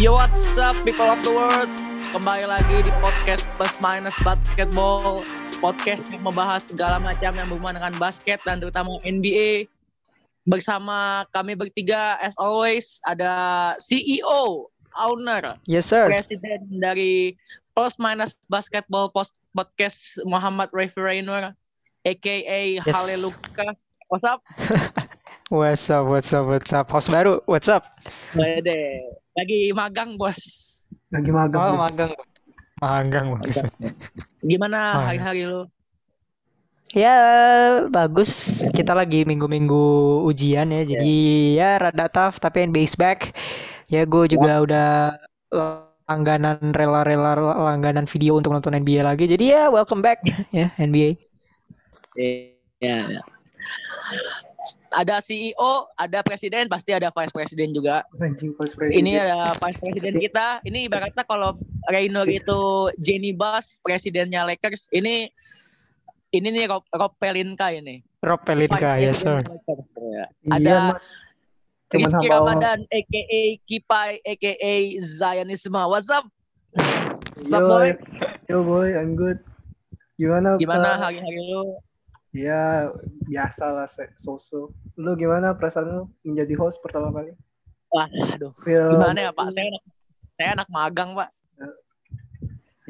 Yo what's up people of the world Kembali lagi di podcast Plus Minus Basketball Podcast yang membahas segala macam yang berhubungan dengan basket dan terutama NBA Bersama kami bertiga as always ada CEO, owner, Yes, sir. presiden dari Plus Minus Basketball Post Podcast Muhammad Refi Rainur aka Haleluka What's up? What's up, what's up, what's up? Host baru, what's up? Wede. Lagi magang bos lagi magang Oh, magang. Magang, maksud. Gimana Magang. hari-hari lu? Ya, bagus. Kita lagi minggu-minggu ujian ya. Jadi ya rada tough, tapi NBA is back. Ya, gue juga udah langganan rela-rela langganan video untuk nonton NBA lagi. Jadi ya, welcome back ya NBA. Iya. Ada CEO, ada presiden, pasti ada vice presiden juga. Anjing vice president. Ini ada vice presiden kita. Ini ibaratnya kalau Raynor itu Jenny Bass, presidennya Lakers. Ini ini nih Rob, Rob Pelinka ini. Rob Pelinka, yes sir. Ya. Iya, Ada Mas. Cuman Rizky Ramadan, aka Kipai, aka Zionisma. What's up? What's up, Yo, boy? Yo boy, I'm good. Gimana? Gimana hari-hari lu? Ya biasa lah, se- so-so. Lu gimana perasaan lu menjadi host pertama kali? Wah, aduh. Feel Gimana ya Pak? Saya anak, saya anak magang Pak.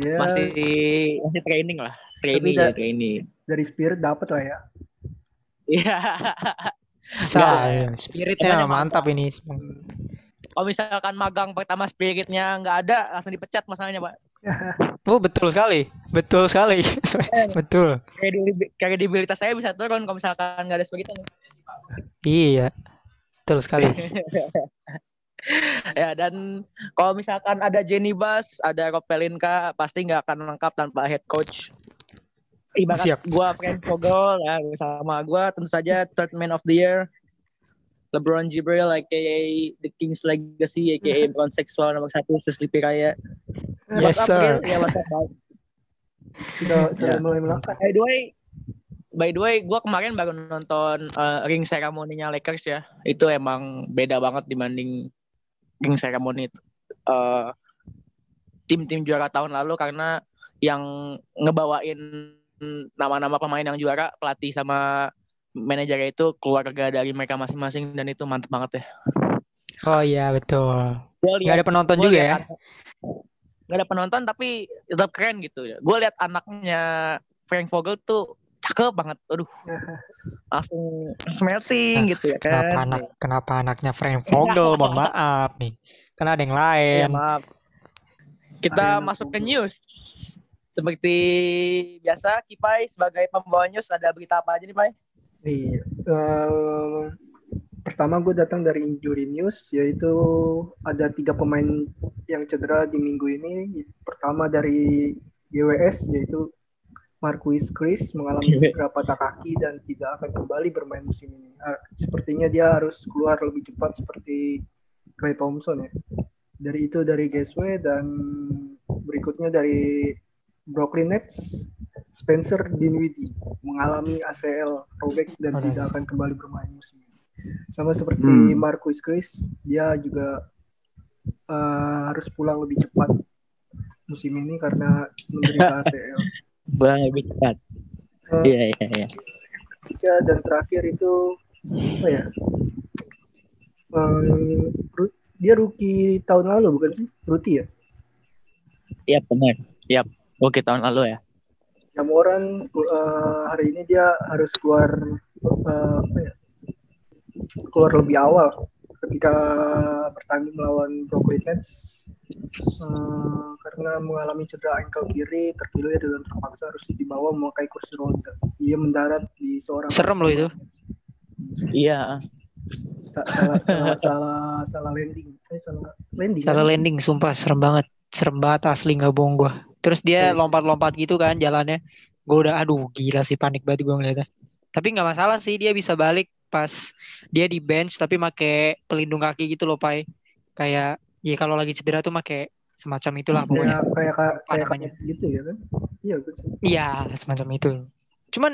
Ya, Masih masih training lah. Training ya training. dari spirit dapat lah ya. Iya. Spiritnya Pokoknya mantap ini. Kalau misalkan magang pertama spiritnya nggak ada, langsung dipecat masalahnya Pak. Oh, betul sekali. Betul sekali. Betul. Kredibil- Kredibilitas saya bisa turun kalau misalkan nggak ada spiritnya. Iya. Betul sekali. ya dan kalau misalkan ada Jenny Bass, ada Rob Pelinka, pasti nggak akan lengkap tanpa head coach. Ibarat Siap. gua Frank Vogel ya sama gua tentu saja third man of the year. LeBron Jibril aka The King's Legacy aka Bron Seksual nomor satu Sleepy Raya. Yes, What's sir. Ya, what's up, Bang? Sudah sudah Ya. mulai melangkah. By the way, by the way, gua kemarin baru nonton uh, ring ceremony-nya Lakers ya. Itu emang beda banget dibanding ring ceremony uh, tim-tim juara tahun lalu karena yang ngebawain nama-nama pemain yang juara pelatih sama manajernya itu keluarga dari mereka masing-masing dan itu mantep banget ya. Oh iya, betul. Gua Nggak ada penonton gua juga ya. anak- nggak ada penonton tapi tetap keren gitu. Gue lihat anaknya Frank Vogel tuh cakep banget. Aduh. Langsung smelting gitu ya kan. Kenapa anak kenapa anaknya Frank Vogel? Mohon maaf nih. Kan ada yang lain. Ya, maaf. Kita Ayo, masuk ke news. Seperti biasa, Kipai sebagai pembawa news ada berita apa aja nih, Pai? Iya. Eh, pertama gue datang dari injury news yaitu ada tiga pemain yang cedera di minggu ini. Pertama dari GWS yaitu Marquis Chris mengalami cedera patah kaki dan tidak akan kembali bermain musim ini. Ah, Sepertinya dia harus keluar lebih cepat seperti Clay Thompson ya. Dari itu dari GSW dan berikutnya dari Brooklyn Nets Spencer Dinwiddie mengalami ACL robek dan Aduh. tidak akan kembali bermain musim ini. Sama seperti Hmm. Marquis Chris, dia juga eh, harus pulang lebih cepat musim ini karena menderita ACL. Bang, lebih cepat. Eh, Iya, iya, iya. ketiga dan terakhir itu apa ya? Eh, Ru- dia rookie tahun lalu bukan sih? Ruti ya? Iya, benar. Iya, oke tahun lalu ya. Jamoran eh, hari ini dia harus keluar apa ya? keluar lebih awal ketika bertanding melawan Brooklyn Nets Eh, karena mengalami cedera ankle kiri terkilir dan terpaksa harus dibawa memakai kursi roda. Dia mendarat di seorang Serem loh itu. Iya. Sa- salah salah salah salah landing. Eh salah landing. Salah kan? landing, sumpah serem banget. Serem banget asli nggak bohong gua. Terus dia Iya. lompat-lompat gitu kan jalannya. Gue udah aduh gila sih panik banget gue ngeliatnya. Tapi nggak masalah sih dia bisa balik pas dia di bench tapi make pelindung kaki gitu loh Pai. Kayak ya kalau lagi cedera tuh make semacam itulah pokoknya. Kayak kayak kayak, kayak gitu ya kan? Iya betul. Iya, semacam itu. Cuman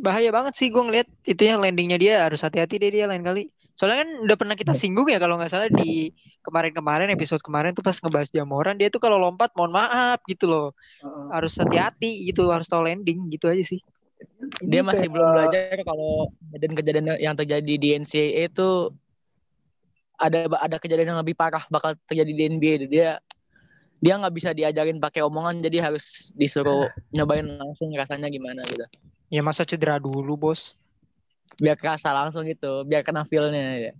bahaya banget sih gue ngeliat itu ya landingnya dia harus hati-hati deh dia lain kali. Soalnya kan udah pernah kita singgung ya kalau nggak salah di kemarin-kemarin episode kemarin tuh pas ngebahas Jamoran dia tuh kalau lompat mohon maaf gitu loh. Uh, Harus hati-hati gitu, harus tahu landing gitu aja sih. Dia masih kayak, belum uh, belajar kalau kejadian-kejadian yang terjadi di NCAA itu ada ada kejadian yang lebih parah bakal terjadi di NBA. Dia dia nggak bisa diajarin pakai omongan jadi harus disuruh nyobain langsung rasanya gimana gitu. Ya masa cedera dulu, Bos. Biar kerasa langsung gitu, biar kena feel-nya ya.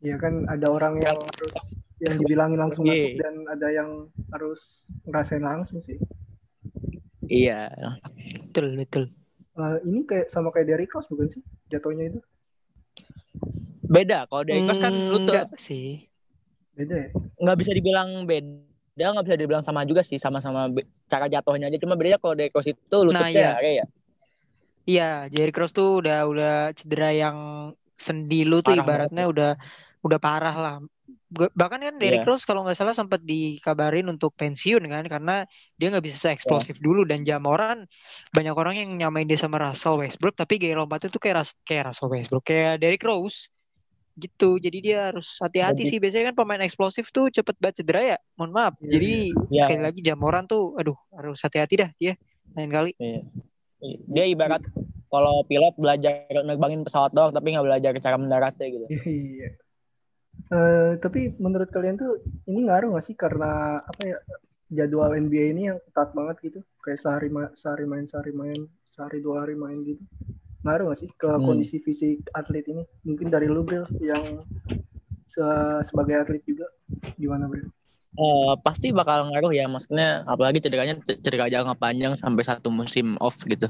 Ya kan ada orang yang harus yang dibilangin langsung Iya. masuk dan ada yang harus ngerasain langsung sih. Iya. Betul, betul. Eh, ini kayak sama kayak Derrick Rose bukan sih jatuhnya itu? Beda kalau dari Coach kan lu tuh Enggak sih. Beda ya? nggak bisa dibilang beda, nggak bisa dibilang sama juga sih, sama-sama cara jatuhnya aja. Cuma bedanya kalau dari Coach itu lututnya iya. area ya. Iya, Jerry Cross tuh udah udah cedera yang sendi lu tuh Parah ibaratnya udah udah parah lah. Bahkan kan Derrick Iya. Rose kalau nggak salah sempat dikabarin untuk pensiun kan karena dia nggak bisa se-eksplosif Iya. dulu dan Jamoran banyak orang yang nyamain dia sama Russell Westbrook tapi gaya lompatnya tuh kayak kayak Russell Westbrook kayak Derrick Rose gitu. Jadi dia harus hati-hati Jadi- sih biasanya kan pemain eksplosif tuh cepet banget cedera ya. Mohon maaf. Iya, Jadi Iya. sekali lagi Jamoran tuh aduh harus hati-hati dah dia lain kali. Iya. Dia ibarat kalau pilot belajar nerbangin pesawat doang tapi nggak belajar cara mendaratnya gitu. Iya. Eh, tapi menurut kalian tuh ini ngaruh gak sih karena apa ya jadwal NBA ini yang ketat banget gitu kayak sehari ma- sehari main sehari main sehari dua hari main gitu ngaruh gak sih ke Hmm. kondisi fisik atlet ini mungkin dari lu Bril yang se- sebagai atlet juga gimana Bril? Eh, pasti bakal ngaruh ya maksudnya apalagi cederanya cedera jangka panjang sampai satu musim off gitu.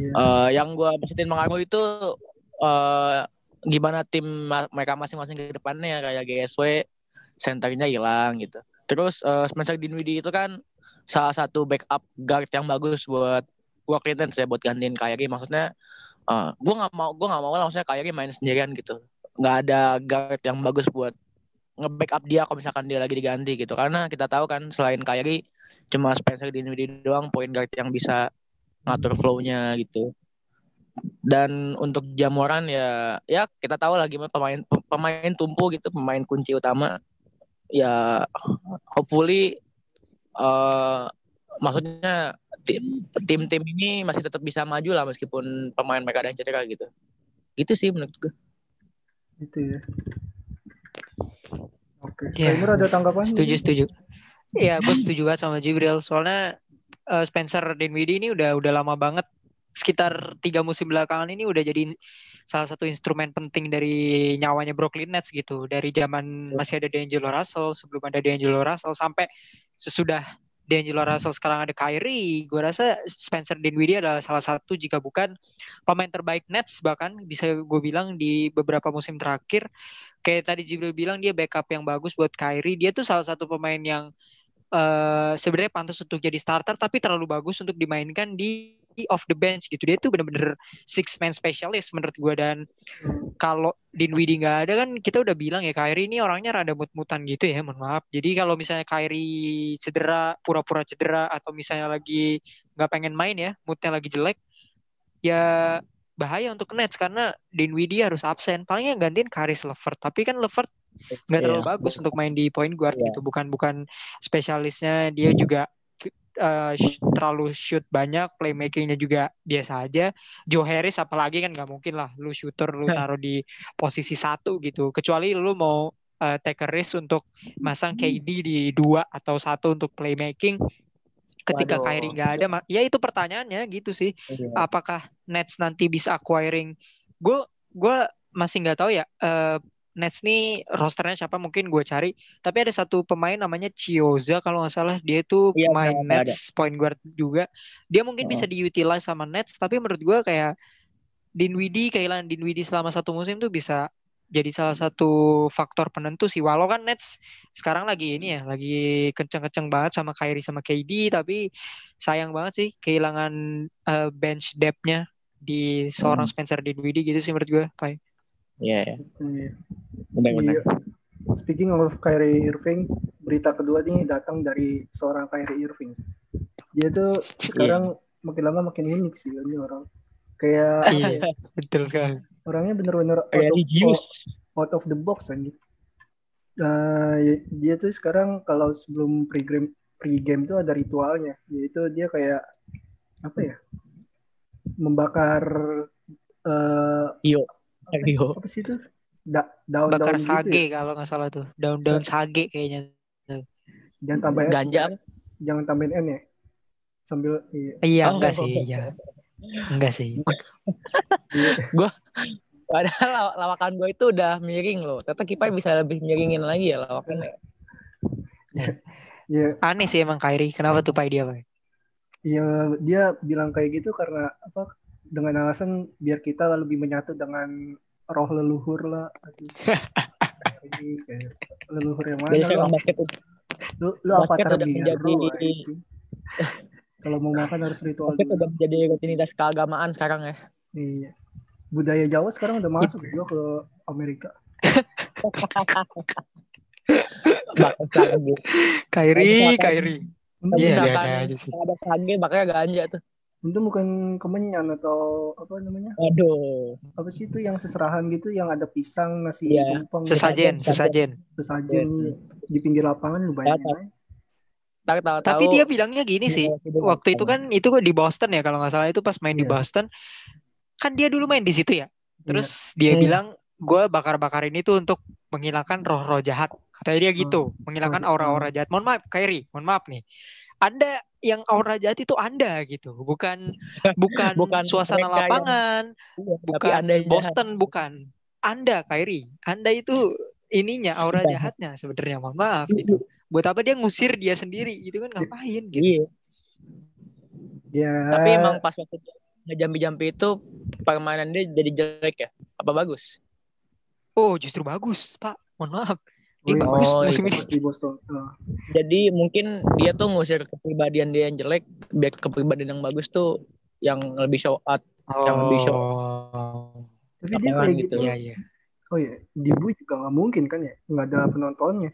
Iya. Eh, yang gua positif mengaruh itu eh gimana tim ma- mereka masing-masing ke depannya kayak GSW senternya hilang gitu. Terus eh, Spencer Dinwiddie itu kan salah satu backup guard yang bagus buat Brooklyn Nets ya buat gantiin Kyrie maksudnya eh gua nggak mau gua nggak mau lah maksudnya Kyrie main sendirian gitu. nggak ada guard yang bagus buat nge-backup dia kalau misalkan dia lagi diganti gitu. Karena kita tahu kan selain Kyrie cuma Spencer Dinwiddie doang point guard yang bisa ngatur flow-nya gitu. Dan untuk Jamoran ya ya kita tahu gimana pemain pemain tumpu gitu pemain kunci utama. Ya hopefully eh maksudnya tim- tim-tim ini masih tetap bisa maju lah meskipun pemain mereka ada yang cedera gitu. Gitu sih menurut gue Gitu ya. Oke. Iya. Kaimur ada tanggapan? Setuju, setuju. Iya, gue setuju banget sama Jibril. Soalnya eh, Spencer Dinwiddie ini udah udah lama banget. Sekitar tiga musim belakangan ini udah jadi salah satu instrumen penting dari nyawanya Brooklyn Nets gitu. Dari zaman masih ada D'Angelo Russell, sebelum ada D'Angelo Russell sampai sesudah D'Angelo Russell sekarang ada Kyrie. Gue rasa Spencer Dinwiddie adalah salah satu jika bukan pemain terbaik Nets bahkan bisa gue bilang di beberapa musim terakhir kayak tadi Jibril bilang dia backup yang bagus buat Kyrie. Dia tuh salah satu pemain yang eh sebenarnya pantas untuk jadi starter tapi terlalu bagus untuk dimainkan di off the bench gitu. Dia tuh bener-bener six man specialist menurut gue dan kalau Dinwiddie nggak ada kan kita udah bilang ya Kyrie ini orangnya rada mut-mutan gitu ya, mohon maaf. Jadi kalau misalnya Kyrie cedera, pura-pura cedera atau misalnya lagi nggak pengen main ya, moodnya lagi jelek, ya bahaya untuk Nets karena Dinwiddie harus absen. Paling yang gantiin Karis Levert. Tapi kan Levert nggak terlalu Iya. bagus untuk main di point guard Iya. gitu. Bukan bukan spesialisnya dia juga uh, terlalu shoot banyak, playmakingnya juga biasa aja. Joe Harris apalagi kan nggak mungkin lah lu shooter lu taruh di posisi satu gitu. Kecuali lu mau uh, take a risk untuk masang KD di dua atau satu untuk playmaking. Ketika Waduh. Kyrie nggak ada, ma- ya itu pertanyaannya gitu sih. Apakah Nets nanti bisa acquiring gue gue masih nggak tahu ya eh, Nets nih rosternya siapa mungkin gue cari. Tapi ada satu pemain namanya Chioza kalau nggak salah. Dia itu Iya, pemain ada, ada. Nets point guard juga. Dia mungkin bisa diutilize sama Nets tapi menurut gue kayak Dinwiddie kehilangan Dinwiddie selama satu musim tuh bisa jadi salah satu faktor penentu sih walau kan Nets sekarang lagi ini ya lagi kenceng-kenceng banget sama Kyrie sama KD tapi sayang banget sih kehilangan eh, bench depth-nya di seorang Hmm. Spencer Dinwiddie gitu sih menurut gue Pai. Iya, iya. Iya. benar-benar. Iya. Speaking of Kyrie Irving, berita kedua ini datang dari seorang Kyrie Irving. Dia tuh sekarang makin lama makin unik sih ini orang. Kayak Iya. ya, Betul sekali. Orangnya bener-bener out of- Religius. out of the box anjir. Nah, ya- dia tuh sekarang kalau sebelum pre-game pre-game tuh ada ritualnya, yaitu dia kayak apa ya? Membakar eh Yo. apa, apa sih itu? Da, daun-daun Bakar gitu sage ya. kalau nggak salah tuh. Daun-daun sage kayaknya. Jangan tambahin Ganja apa? jangan tambahin N ya. Sambil iya. Iya, Oh. enggak sih, iya. Enggak sih. Iya. Padahal law- lawakan gue itu udah miring loh. Ternyata Kipai bisa lebih miringin lagi ya lawakannya. Iya, Aneh sih emang Kyrie. Kenapa tuh Pai dia, Pai? iya dia bilang kayak gitu karena apa? Dengan alasan biar kita lebih menyatu dengan roh leluhur lah. Leluhur yang mana? Jadi Lu, lu, udah menjadi- anjing. Kalau mau makan harus ritual dulu. udah menjadi rutinitas keagamaan sekarang ya. Iya. Budaya Jawa sekarang udah masuk juga ke Amerika. Kyrie. Untung, Iya, misalkan ada aja sih. kalau ada sage bakal ganja tuh. untung bukan kemenyan atau apa namanya? Aduh. Apa sih itu yang seserahan gitu yang ada pisang, nasi Iya. tumpeng, Sesajen, sesajen. sesajen di pinggir lapangan lu bayangin Tahu. Tapi dia bilangnya gini sih. Waktu itu kan itu di Boston ya kalau nggak salah itu pas main di Iya. Boston. Kan dia dulu main di situ ya. Terus dia Hmm. bilang gue bakar-bakar ini tuh untuk menghilangkan roh-roh jahat. Katanya dia gitu, menghilangkan Oh, aura-aura jahat. Mohon maaf, Kyrie, mohon maaf nih. Anda yang aura jahat itu Anda gitu, bukan bukan, Bukan suasana yang- lapangan, Iya, tapi bukan anda yang jahat. Boston, bukan. Anda, Kyrie. Anda itu ininya aura Jahat. jahatnya sebenarnya. Mohon maaf gitu. Buat apa dia ngusir dia sendiri gitu kan ngapain gitu. Iya. Ya. Tapi emang pas waktu dia ngejampi-jampi itu permainan dia jadi jelek ya? Apa bagus? Oh, justru bagus, Pak. Mohon maaf. Dia Oh, iya. bagus Oh, musim ini. di Boston. Nah, Jadi mungkin dia tuh ngusir kepribadian dia yang jelek biar kepribadian yang bagus tuh yang lebih show out. Yang lebih show. Oh. tapi dia kayak gitu. gitu. Iya, iya. Oh iya, di Bui juga nggak mungkin kan ya? Nggak ada penontonnya.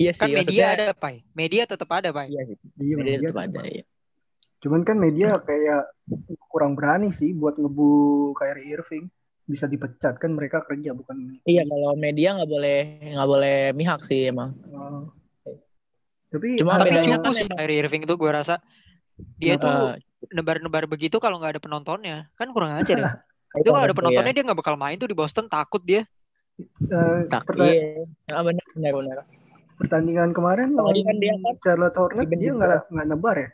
Iya Kan sih, media maksudnya ada, Pak. Media tetap ada, Pak. Iya sih, Iya, media media tetap tetap ada ada. ya. Cuman kan media kayak kurang berani sih buat ngebu Kyrie Irving. Bisa dipecat kan mereka kerja bukan. Iya, kalau media nggak boleh nggak boleh mihak sih emang. Oh. Tapi Cuma Tapi bedanya cukup kan sih Kyrie Irving tuh gue rasa dia Eh, tuh nebar-nebar begitu kalau nggak ada penontonnya kan kurang ajar ya. itu itu kalau ada iya. penontonnya dia nggak bakal main tuh di Boston takut dia. eh, Tak, perta- iya. Benar benar. pertandingan kemarin lawan kan dia kan Charlotte Hornets dia nggak nggak nebar ya?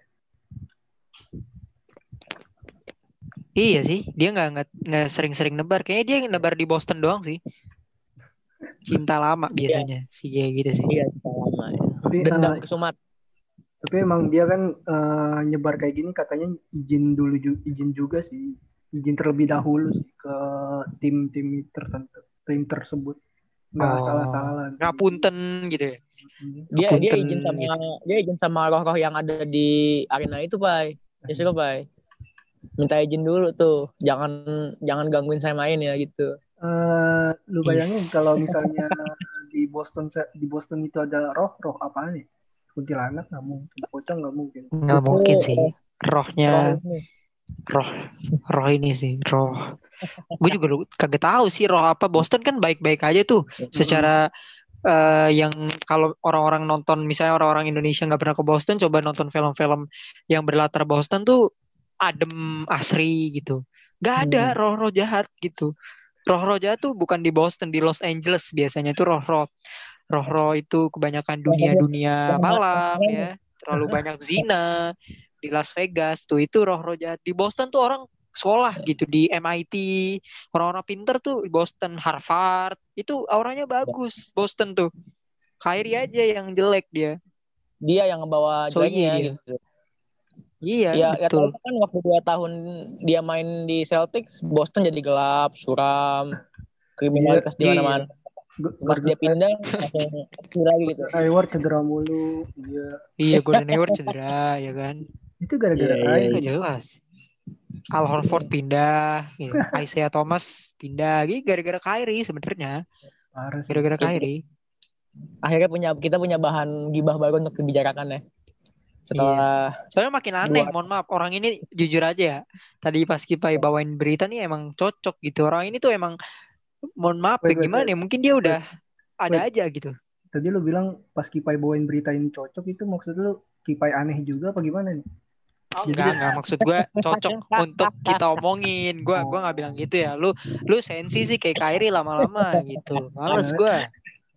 Iya sih, dia nggak nggak nggak sering-sering nebar. Kayaknya dia yang nebar di Boston doang sih. Cinta lama biasanya sih kayak gitu sih. iya kita lama ya. Tapi Dendam eh, ke Sumat. tapi emang dia kan eh, nyebar kayak gini katanya izin dulu ju- izin juga sih izin terlebih dahulu sih ke tim-tim tertentu tim tersebut nggak Oh, salah-salah Ngapunten gitu ya. Dia dia Punten izin sama gitu. dia izin sama roh-roh yang ada di arena itu, Pai. Justru, Pai. Minta izin dulu tuh. Jangan jangan gangguin saya main ya gitu. Eh, lu bayangin kalau misalnya di Boston di Boston itu ada roh roh apa nih kuntilanak nggak mungkin pocong nggak mungkin Nggak mungkin sih. roh- Rohnya roh roh ini sih roh. Gue juga kagak tahu sih roh apa. Boston kan baik-baik aja tuh. Secara eh, yang kalau orang-orang nonton misalnya orang-orang Indonesia nggak pernah ke Boston coba nonton film-film yang berlatar Boston tuh adem asri gitu. Nggak ada Hmm. roh-roh jahat gitu. Roh-roh jahat tuh bukan di Boston di Los Angeles biasanya itu roh-roh roh-roh itu kebanyakan dunia-dunia malam ya. Terlalu banyak zina di Las Vegas tuh itu roh-roh jahat. Di Boston tuh orang sekolah gitu di MIT orang-orang pinter tuh Boston Harvard itu auranya bagus Boston tuh Kyrie aja yang jelek dia Dia yang ngebawa So, jeleknya iya. gitu. iya Ya, ya betul tahu kan waktu dua tahun dia main di Celtics, Boston jadi gelap, suram, kriminalitas di Iya. mana-mana. Gu- Pas dia pindah lagi gitu. Hayward cedera mulu iya iya Gordon Hayward cedera ya kan itu gara-gara Iya, iya, Kyrie. nggak jelas Al Horford pindah gitu. Isaiah Thomas pindah gitu gara-gara Kyrie sebenarnya gara-gara Iya. Kyrie Akhirnya punya kita punya bahan gibah baru untuk dibicarakan ya. Setelah Soalnya makin aneh, Buat- mohon maaf. Orang ini jujur aja ya. Tadi pas Kipai bawain berita nih emang cocok gitu. Orang ini tuh emang mohon maaf Wait, ya wait, gimana wait. ya mungkin dia udah ada Wait. aja gitu Tadi lu bilang pas Kipai bawain berita ini cocok itu maksud lu Kipai aneh juga apa gimana nih? Oh, Jadi- enggak enggak maksud gue cocok untuk kita omongin. Gue gua nggak bilang gitu ya. Lu lu sensi sih kayak Kyrie lama-lama gitu. Males gue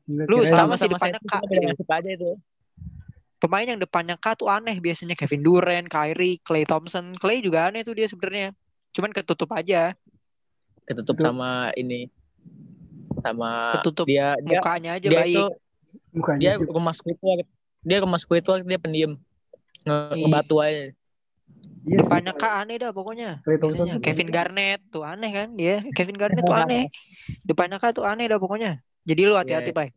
Enggak Lu sama sih depannya saya K, cuma beda gitu. aja itu. pemain yang depannya K tuh aneh biasanya. Kevin Durant Kyrie Clay Thompson. Clay juga aneh tuh dia sebenarnya. Cuman ketutup aja. Ketutup Betul. sama ini sama ketutup dia dia mukanya aja dia baik. itu Mukanya dia rumah Squidward dia Squidward dia pendiam. Nge Iya. ngebatu aja Iya sih. depannya K aneh dah pokoknya Thompson Kevin Garnett tuh aneh kan dia Kevin Garnett tuh aneh. Depannya K tuh aneh dah pokoknya. Jadi lu hati-hati Iya. Pak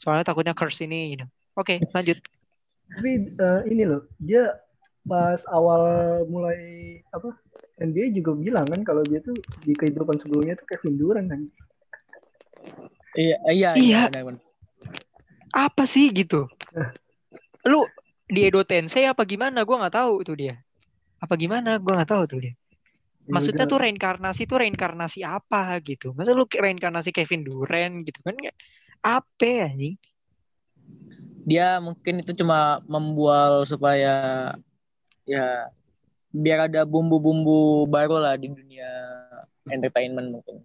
soalnya takutnya curse ini gitu. Oke lanjut. Tapi eh, ini loh, dia pas awal mulai apa NBA juga bilang kan kalau dia tuh di kehidupan sebelumnya tuh Kevin Durant kan. iya iya Iya. benar. apa sih gitu? Lu di Edo Tensei apa gimana? Gua nggak tahu tuh dia apa gimana? Gua nggak tahu tuh dia. Ya maksudnya tuh reinkarnasi tuh reinkarnasi apa gitu? Masa lu reinkarnasi Kevin Durant gitu kan nggak apa ya, anjing? Dia mungkin itu cuma membual supaya ya biar ada bumbu-bumbu baru lah di dunia entertainment mungkin.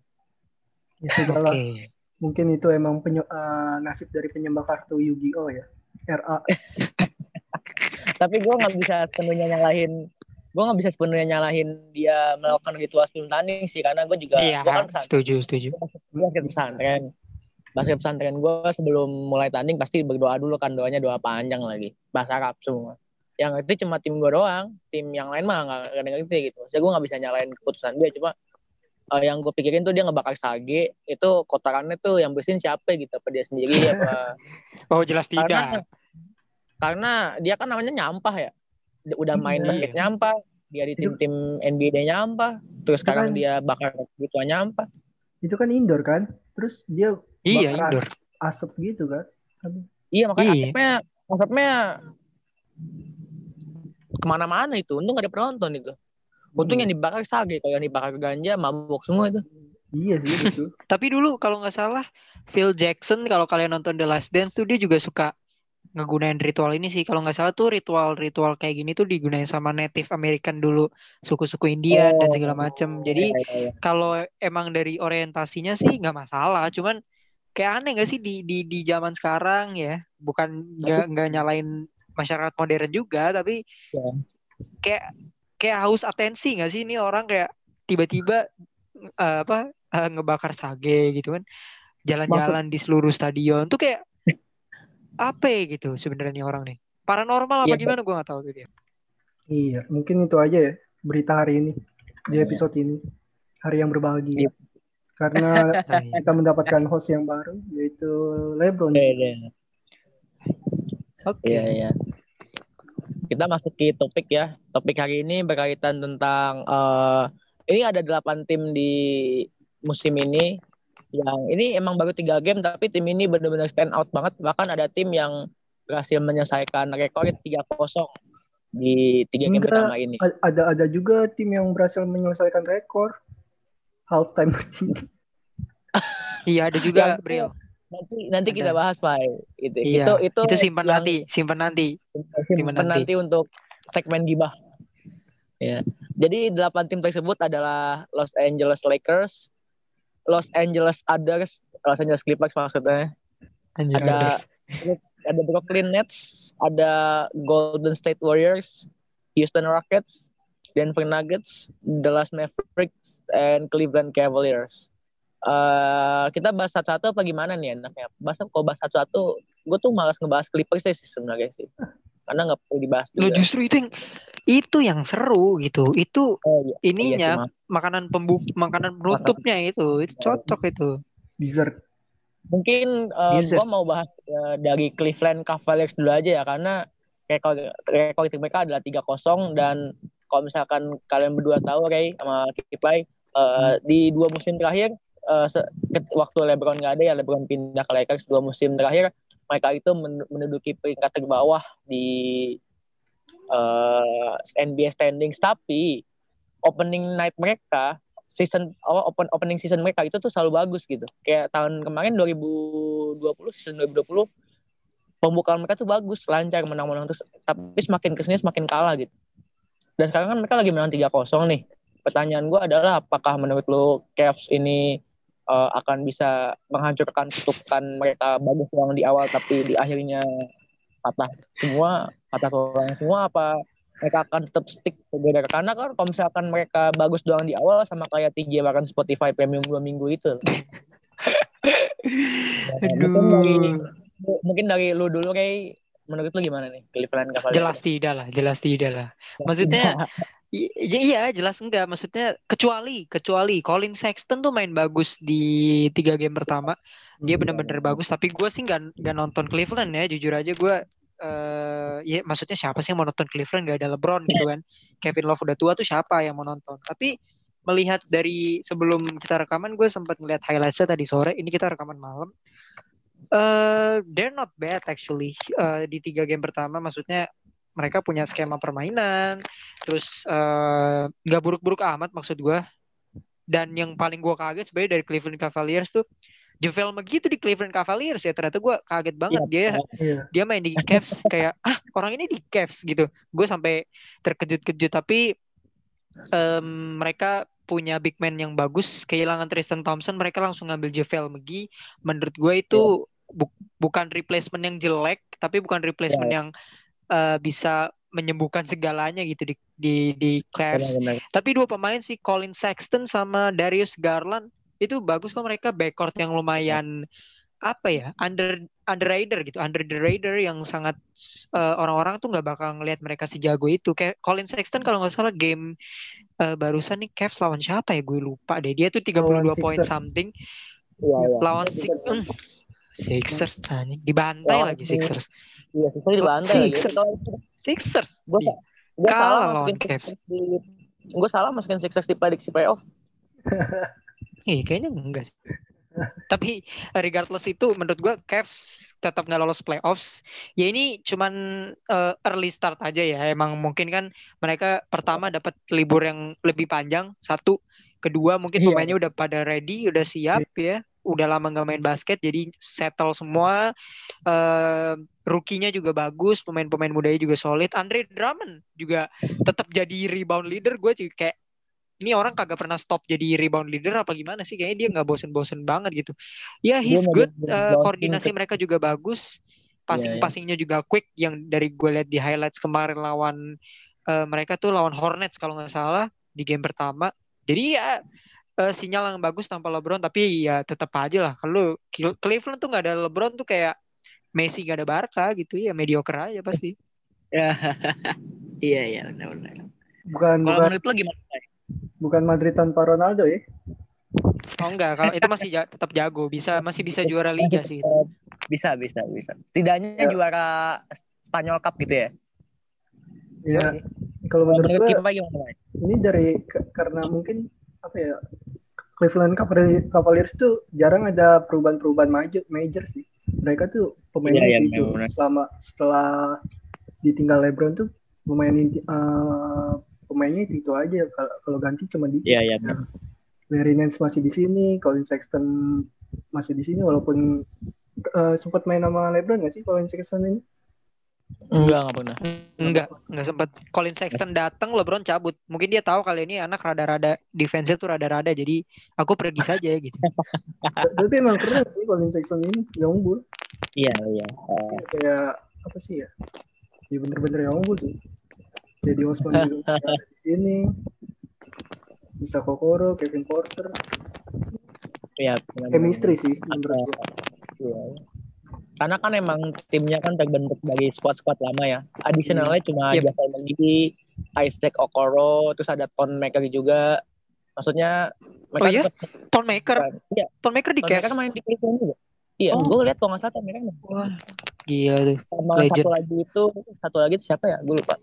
Ya oke. Mungkin itu emang penye- eh, nasib dari penyembah kartu Yu-Gi-Oh ya. RA. tapi gue nggak bisa sepenuhnya nyalahin gue nggak bisa sepenuhnya nyalahin dia melakukan ritual sebelum tanding sih karena gue juga iya gue kan pesantren. Setuju setuju. Gue basket pesantren. Basket pesantren gue sebelum mulai tanding pasti berdoa dulu kan doanya doa panjang lagi. Bahasa Arab semua. Yang itu cuma tim gue doang tim yang lain mah nggak ngerti gitu. Jadi gue nggak bisa nyalain keputusan dia cuma eh, yang gue pikirin tuh dia ngebakar sage itu kotorannya tuh yang bersihin siapa gitu apa dia sendiri apa oh jelas karena tidak. karena dia kan namanya nyampah ya udah main Iya. basket nyampah dia di tim-tim NBA dia nyampah terus Itu sekarang kan- dia bakar gitu nyampah Itu kan indoor kan. Terus dia iya bakar indoor asap gitu kan. iya makanya Iya. asapnya asapnya ke mana-mana itu untung gak ada penonton itu untung yang dibakar sage kalau yang dibakar ganja mabuk semua itu Iya sih betul. Tapi dulu kalau nggak salah Phil Jackson kalau kalian nonton The Last Dance tuh dia juga suka ngegunain ritual ini sih. Kalau nggak salah tuh ritual-ritual kayak gini tuh digunain sama Native American dulu, suku-suku Indian dan segala macem. Jadi Iya, iya, iya. kalau emang dari orientasinya sih nggak masalah. Cuman kayak aneh nggak sih di di di zaman sekarang ya? Bukan nggak nggak nyalain masyarakat modern juga, tapi Ya. kayak kayak haus atensi nggak sih ini orang kayak tiba-tiba eh, apa eh, ngebakar sage gitu kan jalan-jalan di seluruh stadion tuh kayak apa ya gitu sebenarnya orang nih paranormal apa Iya, gimana gua nggak tahu tuh dia Iya, mungkin itu aja ya berita hari ini di Iya. episode ini. Hari yang berbahagia. Iya. Karena iya. kita mendapatkan host yang baru yaitu LeBron. Iya, iya. oke Iya, iya. Kita masuk ke topik ya. Topik hari ini berkaitan tentang eh ini ada delapan tim di musim ini yang ini emang baru tiga game tapi tim ini benar-benar stand out banget. Bahkan ada tim yang berhasil menyelesaikan rekor 3-0 di tiga game Enggak. pertama ini. Ada ada juga tim yang berhasil menyelesaikan rekor halftime iya ada juga Yang- Bril Nanti nanti Ada. kita bahas Pak. Itu iya itu itu, itu simpan yang- nanti simpan nanti simpen nanti. nanti untuk segmen gibah. Ya. Jadi delapan tim tersebut adalah Los Angeles Lakers, Los Angeles Others, Los Angeles Clippers maksudnya, Anjir, Ada- Anders. ada Brooklyn Nets, ada Golden State Warriors, Houston Rockets, Denver Nuggets, Dallas Mavericks, and Cleveland Cavaliers. Eh kita bahas satu-satu apa gimana nih enaknya? Bahas kalau bahas satu-satu, gue tuh malas ngebahas Clippers sih sebenarnya sih, karena nggak perlu dibahas. Lo justru itu yang itu yang seru gitu itu Oh, iya. ininya Iya sih, maaf. makanan pembuk makanan penutupnya itu itu cocok itu dessert. Mungkin uh, Bisa. gue mau bahas uh, dari Cleveland Cavaliers dulu aja ya karena rekor rekor tim mereka adalah 3-0 dan kalau misalkan kalian berdua tahu Ray sama Kipai uh, di dua musim terakhir uh, waktu LeBron nggak ada ya LeBron pindah ke Lakers dua musim terakhir mereka itu men- menduduki peringkat terbawah di uh, NBA standings tapi opening night mereka season open opening season mereka itu tuh selalu bagus gitu. Kayak tahun kemarin 2020 season 2020 pembukaan mereka tuh bagus, lancar menang-menang terus tapi semakin ke sini semakin kalah gitu. Dan sekarang kan mereka lagi menang 3-0 nih. Pertanyaan gue adalah apakah menurut lo Cavs ini uh, akan bisa menghancurkan kutukan mereka bagus yang di awal tapi di akhirnya patah semua, patah tulang semua apa mereka akan tetap stick together. Karena kan kalau misalkan mereka bagus doang di awal sama kayak TJ bahkan Spotify premium dua minggu itu. Ya, mungkin dari mungkin dari lu dulu kayak menurut lu gimana nih? Cleveland Cavaliers. Jelas tidak lah jelas tidak lah. Maksudnya iya jelas enggak. Maksudnya kecuali kecuali Colin Sexton tuh main bagus di tiga game pertama. Dia hmm. benar-benar bagus tapi gue sih nggak nggak nonton Cleveland ya jujur aja. Gue uh, ya maksudnya siapa sih yang mau nonton Cleveland? Gak ada LeBron gitu kan. Kevin Love udah tua tuh siapa yang mau nonton? Tapi melihat dari sebelum kita rekaman gue sempat ngeliat highlightsnya tadi sore. Ini kita rekaman malam. Uh, they're not bad actually. Uh, di tiga game pertama maksudnya mereka punya skema permainan. Terus nggak uh, buruk-buruk amat maksud gue. Dan yang paling gue kaget sebenarnya dari Cleveland Cavaliers tuh JaVale McGee tuh di Cleveland Cavaliers ya ternyata gue kaget banget yeah, dia yeah. dia main di Cavs kayak ah orang ini di Cavs gitu gue sampai terkejut-kejut tapi um, mereka punya big man yang bagus kehilangan Tristan Thompson mereka langsung ngambil JaVale McGee menurut gue itu yeah. bu bukan replacement yang jelek tapi bukan replacement yeah. yang uh, bisa menyembuhkan segalanya gitu di di di Cavs. Tapi dua pemain sih Colin Sexton sama Darius Garland itu bagus kok mereka backcourt yang lumayan apa ya under under rider gitu. Under the radar yang sangat uh, orang-orang tuh nggak bakal ngelihat mereka si jago itu. Kayak Colin Sexton kalau nggak salah game uh, barusan nih Cavs lawan siapa ya? Gue lupa deh. Dia tuh 32 poin something. Ya, ya. lawan si mm, Sixers tanya dibantai lagi Sixers. Iya Sixers dibantai Sixers. Sixers. Gue kalah lawan Cavs. Gue salah masukin Sixers di prediksi playoff Eh, kayaknya enggak sih. Tapi regardless itu menurut gue Cavs tetap nggak lolos playoffs. Ya ini cuman uh, early start aja ya. Emang mungkin kan mereka pertama dapat libur yang lebih panjang satu, kedua mungkin iya. pemainnya udah pada ready, udah siap iya. ya. Udah lama nggak main basket jadi settle semua. Uh, rookie-nya juga bagus, pemain-pemain mudanya juga solid. Andre Drummond juga tetap jadi rebound leader. Gue juga kayak ini orang kagak pernah stop jadi rebound leader apa gimana sih? Kayaknya dia nggak bosen-bosen banget gitu. Ya yeah, he's good uh, koordinasi mereka juga bagus. Passing passingnya juga quick. Yang dari gue lihat di highlights kemarin lawan uh, mereka tuh lawan Hornets kalau nggak salah di game pertama. Jadi ya uh, sinyal yang bagus tanpa LeBron. Tapi ya tetap aja lah. Kalau Cleveland tuh nggak ada LeBron tuh kayak Messi gak ada Barca gitu. Ya mediocre aja pasti. Ya iya iya benar-benar. Bukan kalau menurut lo gimana Bukan Madrid tanpa Ronaldo ya? Oh enggak, kalau itu masih ja tetap jago, bisa masih bisa juara liga sih. Itu. Bisa, bisa, bisa. Setidaknya ya. juara Spanyol Cup gitu ya. Iya. Kalau menurut gue, ini dari karena mungkin apa ya Cleveland Cavaliers tuh jarang ada perubahan-perubahan major, major sih. Mereka tuh pemain ya, itu ya, selama setelah ditinggal LeBron tuh pemain uh, pemainnya itu, itu aja kalau kalau ganti cuma di Iya iya. Nah, Larry Nance masih di sini, Colin Sexton masih di sini walaupun uh, sempat main sama LeBron nggak sih Colin Sexton ini? Enggak, enggak pernah. Enggak, enggak sempat. Colin Sexton datang, LeBron cabut. Mungkin dia tahu kali ini anak rada-rada defense tuh rada-rada, jadi aku pergi saja gitu. Tapi emang keren sih Colin Sexton ini, yang unggul. Iya, iya. Uh... Kayak apa sih ya? Ya bener-bener yang unggul sih jadi Osman juga di sini bisa Kokoro Kevin Porter ya chemistry sih menurut iya. karena kan emang timnya kan terbentuk dari squad-squad lama ya additionalnya hmm. cuma yep. Javel McGee Isaac Okoro terus ada Ton Maker juga maksudnya mereka oh iya? Ton Maker iya. Ton Maker di Cavs main di Cleveland juga iya oh. gue lihat kalau nggak salah Ton Maker wah Iya tuh. Sama Legend. satu lagi itu, satu lagi itu siapa ya? Gue lupa.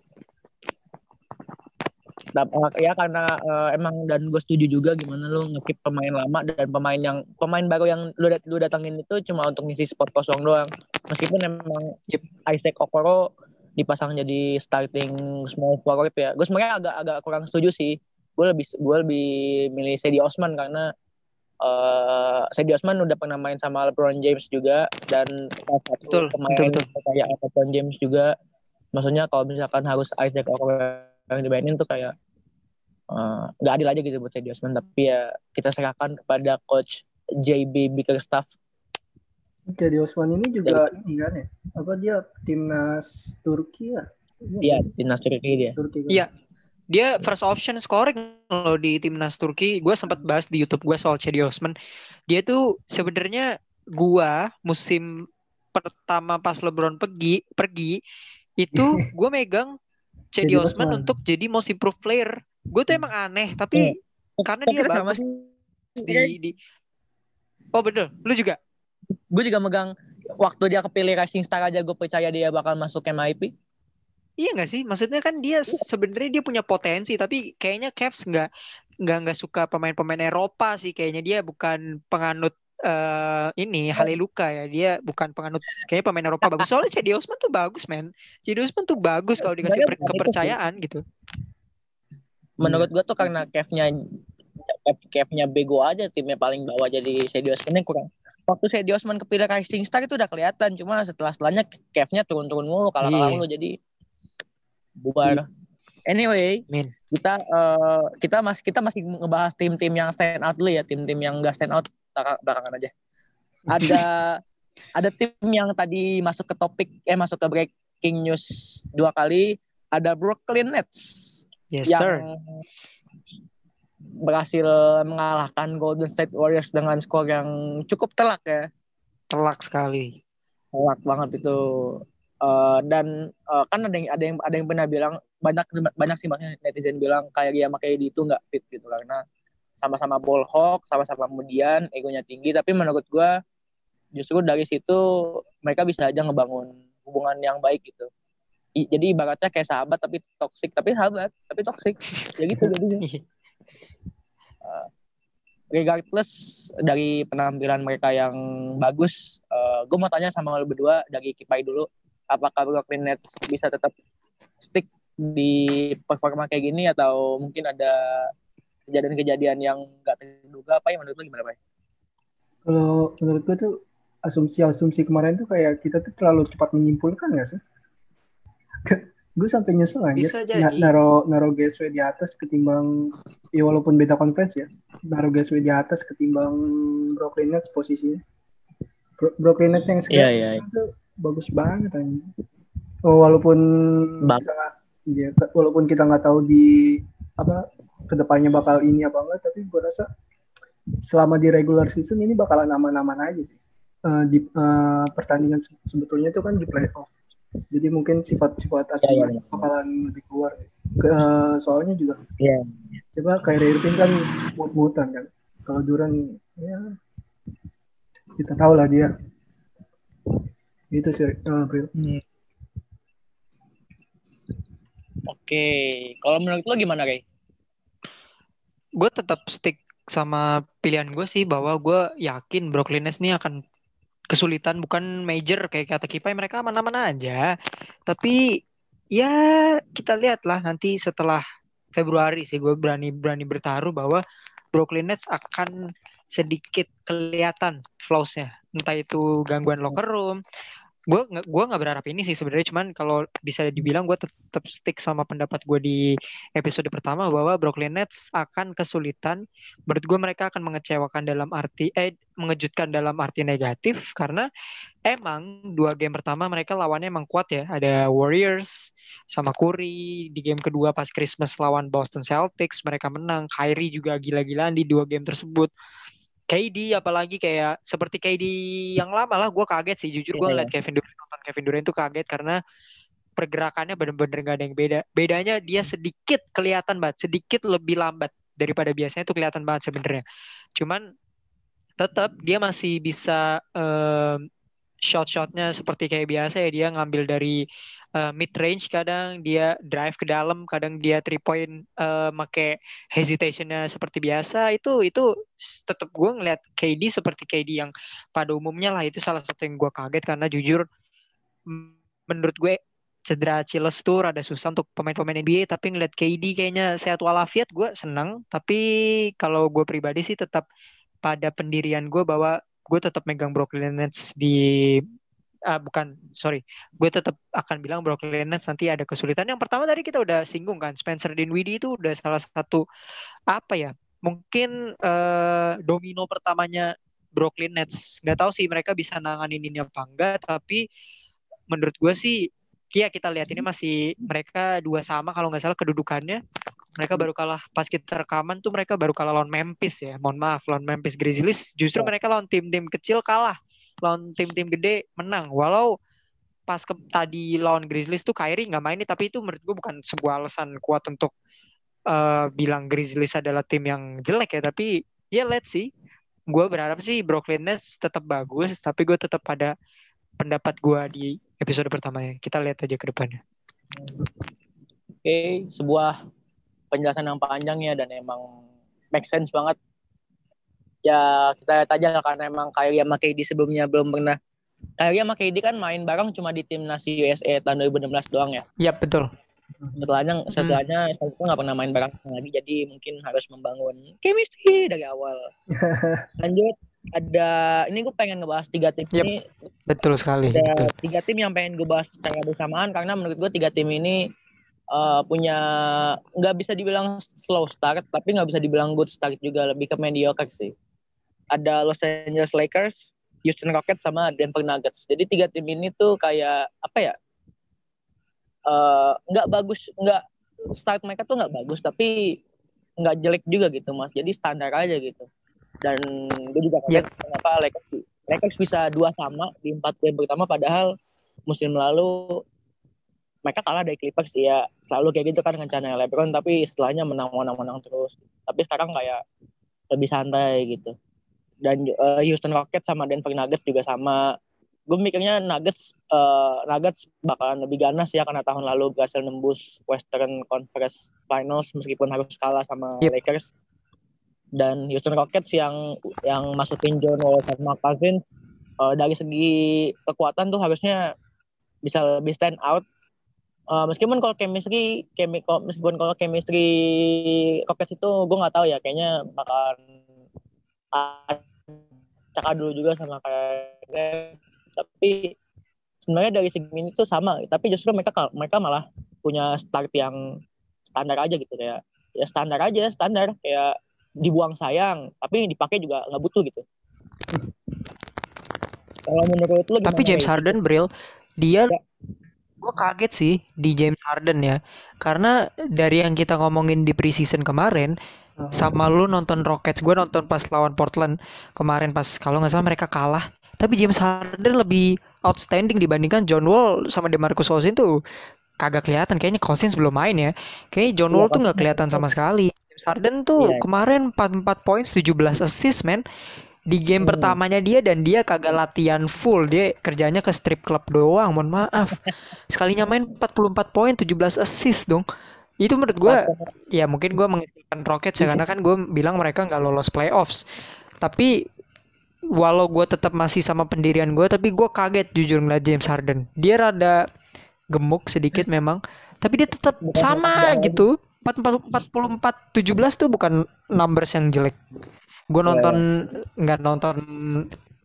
Nah, ya karena uh, emang dan gue setuju juga gimana lu ngekip pemain lama dan pemain yang pemain baru yang lu, lu datangin itu cuma untuk ngisi spot kosong doang. Meskipun emang yep, Isaac Okoro dipasang jadi starting small forward ya. Gue sebenarnya agak agak kurang setuju sih gue lebih gue lebih milih Sedi Osman karena uh, Sedi Osman udah pernah main sama LeBron James juga dan satu betul, pemain betul, betul. kayak LeBron James juga maksudnya kalau misalkan harus Isaac yang dimainin tuh kayak eh, nggak uh, adil aja gitu buat Sedi Osman. Tapi ya kita serahkan kepada coach JB Bickerstaff. Jadi Osman ini juga Jadi, ini kan ya? Apa dia timnas Turki ya? Iya. Timnas Turki dia. Turki kan? iya. Dia first option scoring loh di timnas Turki. Gue sempat bahas di YouTube gue soal Cedi Osman. Dia tuh sebenarnya gua musim pertama pas LeBron pergi pergi itu gue megang Cedi Osman untuk jadi most improved player. Gue tuh emang aneh, tapi yeah. karena dia bagus di, di Oh bener, lu juga? Gue juga megang waktu dia kepilih Rising Star aja gue percaya dia bakal masuk MIP. Iya gak sih? Maksudnya kan dia sebenarnya dia punya potensi, tapi kayaknya Cavs nggak nggak nggak suka pemain-pemain Eropa sih. Kayaknya dia bukan penganut uh, ini Haleluka ya. Dia bukan penganut kayaknya pemain Eropa bagus. Soalnya Cedi Osman tuh bagus, men. Cedi Osman tuh bagus kalau dikasih kepercayaan gitu. Menurut gua tuh karena Cavs-nya Cavs-nya bego aja timnya paling bawah jadi Cedi Osman kurang waktu Cedi Osman kepilih Rising Star itu udah kelihatan cuma setelah setelahnya Cavs-nya turun-turun mulu kalah-kalah iya. mulu jadi bubar. Anyway, Min. kita uh, kita masih kita masih ngebahas tim-tim yang stand out dulu ya, tim-tim yang enggak stand out belakangan aja. Ada ada tim yang tadi masuk ke topik eh masuk ke breaking news dua kali, ada Brooklyn Nets. Yes, yang sir. berhasil mengalahkan Golden State Warriors dengan skor yang cukup telak ya. Telak sekali. Telak banget itu. Uh, dan uh, kan ada yang ada yang ada yang pernah bilang banyak banyak sih makanya netizen bilang kayak dia pakai itu nggak fit gitu karena sama-sama ball hawk, sama-sama kemudian egonya tinggi tapi menurut gua justru dari situ mereka bisa aja ngebangun hubungan yang baik gitu. I, jadi ibaratnya kayak sahabat tapi toksik tapi sahabat tapi toksik ya gitu jadinya. Uh, regardless dari penampilan mereka yang bagus, uh, gue mau tanya sama lo berdua dari Kipai dulu apakah Brooklyn Nets bisa tetap stick di performa kayak gini atau mungkin ada kejadian-kejadian yang nggak terduga apa yang menurut lo gimana Pak? Kalau menurut gue tuh asumsi-asumsi kemarin tuh kayak kita tuh terlalu cepat menyimpulkan nggak sih? gue sampai nyesel aja N- naro naro GSW di atas ketimbang ya walaupun beda conference ya naro GSW di atas ketimbang Brooklyn Nets posisinya Bro Brooklyn Nets yang sekarang yeah, yeah. itu bagus banget aja. Oh, walaupun Bang. kita ya, walaupun kita nggak tahu di apa ke depannya bakal ini apa enggak, tapi gue rasa selama di regular season ini bakalan aman-aman aja sih. Uh, di uh, pertandingan sebetulnya itu kan di playoff. Jadi mungkin sifat-sifat asli yeah, yeah, yeah. bakalan lebih keluar. Ke, uh, soalnya juga yeah. coba kayak Irving kan mut-mutan kan. Kalau Duran ya kita tahu lah dia itu sih uh, April. Hmm. Oke, kalau menurut lo gimana, Kay? Gue tetap stick sama pilihan gue sih bahwa gue yakin Brooklyn Nets ini akan kesulitan bukan major kayak kata Kipai mereka aman-aman aja. Tapi ya kita lihatlah nanti setelah Februari sih gue berani berani bertaruh bahwa Brooklyn Nets akan sedikit kelihatan flaws-nya. Entah itu gangguan locker room, gue nggak gue nggak berharap ini sih sebenarnya cuman kalau bisa dibilang gue tetap stick sama pendapat gue di episode pertama bahwa Brooklyn Nets akan kesulitan. Menurut gue mereka akan mengecewakan dalam arti eh mengejutkan dalam arti negatif karena emang dua game pertama mereka lawannya emang kuat ya. Ada Warriors sama Curry. Di game kedua pas Christmas lawan Boston Celtics mereka menang. Kyrie juga gila-gilaan di dua game tersebut KD apalagi kayak seperti KD yang lama lah gue kaget sih. Jujur gue yeah. ngeliat Kevin Durant nonton Kevin Durant tuh kaget karena pergerakannya bener-bener gak ada yang beda. Bedanya dia sedikit kelihatan banget sedikit lebih lambat daripada biasanya tuh kelihatan banget sebenarnya. Cuman tetap dia masih bisa um, shot-shotnya seperti kayak biasa ya dia ngambil dari uh, eh, mid range kadang dia drive ke dalam kadang dia three point uh, make hesitationnya seperti biasa. Itu itu tetap gue ngeliat KD seperti KD yang pada umumnya lah itu salah satu yang gue kaget karena jujur menurut gue cedera Chiles tuh rada susah untuk pemain-pemain NBA tapi ngeliat KD kayaknya sehat walafiat gue seneng. Tapi kalau gue pribadi sih tetap pada pendirian gue bahwa gue tetap megang Brooklyn Nets di uh, bukan sorry. Gue tetap akan bilang Brooklyn Nets nanti ada kesulitan. Yang pertama tadi kita udah singgung kan Spencer Dinwiddie itu udah salah satu apa ya mungkin uh, domino pertamanya Brooklyn Nets. Nggak tahu sih mereka bisa nanganin ini apa enggak tapi menurut gue sih ya kita lihat ini masih mereka dua sama kalau nggak salah kedudukannya mereka baru kalah pas kita rekaman tuh mereka baru kalah lawan Memphis ya mohon maaf lawan Memphis Grizzlies justru ya. mereka lawan tim-tim kecil kalah lawan tim-tim gede menang walau pas ke, tadi lawan Grizzlies tuh Kyrie nggak main nih tapi itu menurut gue bukan sebuah alasan kuat untuk uh, bilang Grizzlies adalah tim yang jelek ya tapi ya let's see gue berharap sih Brooklyn Nets tetap bagus tapi gue tetap pada pendapat gue di episode pertamanya. Kita lihat aja ke depannya. Oke, okay, sebuah penjelasan yang panjang ya dan emang make sense banget. Ya kita lihat aja karena emang Kyrie sama KD sebelumnya belum pernah Kyrie sama KD kan main bareng cuma di timnas USA tahun 2016 doang ya. Iya betul. Setelahnya setelahnya hmm. itu nggak pernah main bareng lagi jadi mungkin harus membangun chemistry dari awal. Lanjut ada ini gue pengen ngebahas tiga tim yep. ini betul sekali ada betul. tiga tim yang pengen gue bahas secara bersamaan karena menurut gue tiga tim ini uh, punya nggak bisa dibilang slow start tapi nggak bisa dibilang good start juga lebih ke mediocre sih. Ada Los Angeles Lakers Houston Rockets sama Denver Nuggets. Jadi tiga tim ini tuh kayak apa ya uh, nggak bagus nggak start mereka tuh nggak bagus tapi nggak jelek juga gitu mas. Jadi standar aja gitu. Dan gue juga kaget yep. kenapa Lakers Lakers bisa dua sama di empat game pertama padahal musim lalu mereka kalah dari Clippers ya selalu kayak gitu kan dengan channel LeBron tapi setelahnya menang menang menang terus. Tapi sekarang kayak lebih santai gitu. Dan uh, Houston Rockets sama Denver Nuggets juga sama. Gue mikirnya Nuggets uh, Nuggets bakalan lebih ganas ya karena tahun lalu berhasil nembus Western Conference Finals meskipun harus kalah sama yep. Lakers. Dan Houston Rockets yang yang masukin John Wall sama Calvin uh, dari segi kekuatan tuh harusnya bisa lebih stand out uh, meskipun kalau chemistry chemi, meskipun kalau chemistry Rockets itu gue nggak tahu ya kayaknya bakalan cakap dulu juga sama kayak tapi sebenarnya dari segi ini tuh sama tapi justru mereka mereka malah punya start yang standar aja gitu kayak ya standar aja standar. Kayak dibuang sayang tapi dipakai juga nggak butuh gitu. Kalau menurut lu tapi James Harden Bril dia ya. Gue kaget sih di James Harden ya. Karena dari yang kita ngomongin di preseason kemarin uh-huh. sama lu nonton Rockets gue nonton pas lawan Portland kemarin pas kalau nggak salah mereka kalah. Tapi James Harden lebih outstanding dibandingkan John Wall sama DeMarcus Cousins tuh kagak kelihatan. Kayaknya Cousins belum main ya. Kayaknya John iya, Wall tuh nggak kelihatan sama sekali. James Harden tuh yeah. kemarin 44 poin 17 assist men di game hmm. pertamanya dia dan dia kagak latihan full. Dia kerjanya ke strip club doang mohon maaf. Sekalinya main 44 poin 17 assist dong. Itu menurut gue ya mungkin gue menginginkan Rockets ya karena kan gue bilang mereka nggak lolos playoffs. Tapi walau gue tetap masih sama pendirian gue tapi gue kaget jujur ngeliat James Harden. Dia rada gemuk sedikit memang tapi dia tetap sama gitu. Empat empat puluh empat tujuh belas tuh bukan numbers yang jelek gue iya, nonton iya. nggak yeah. nonton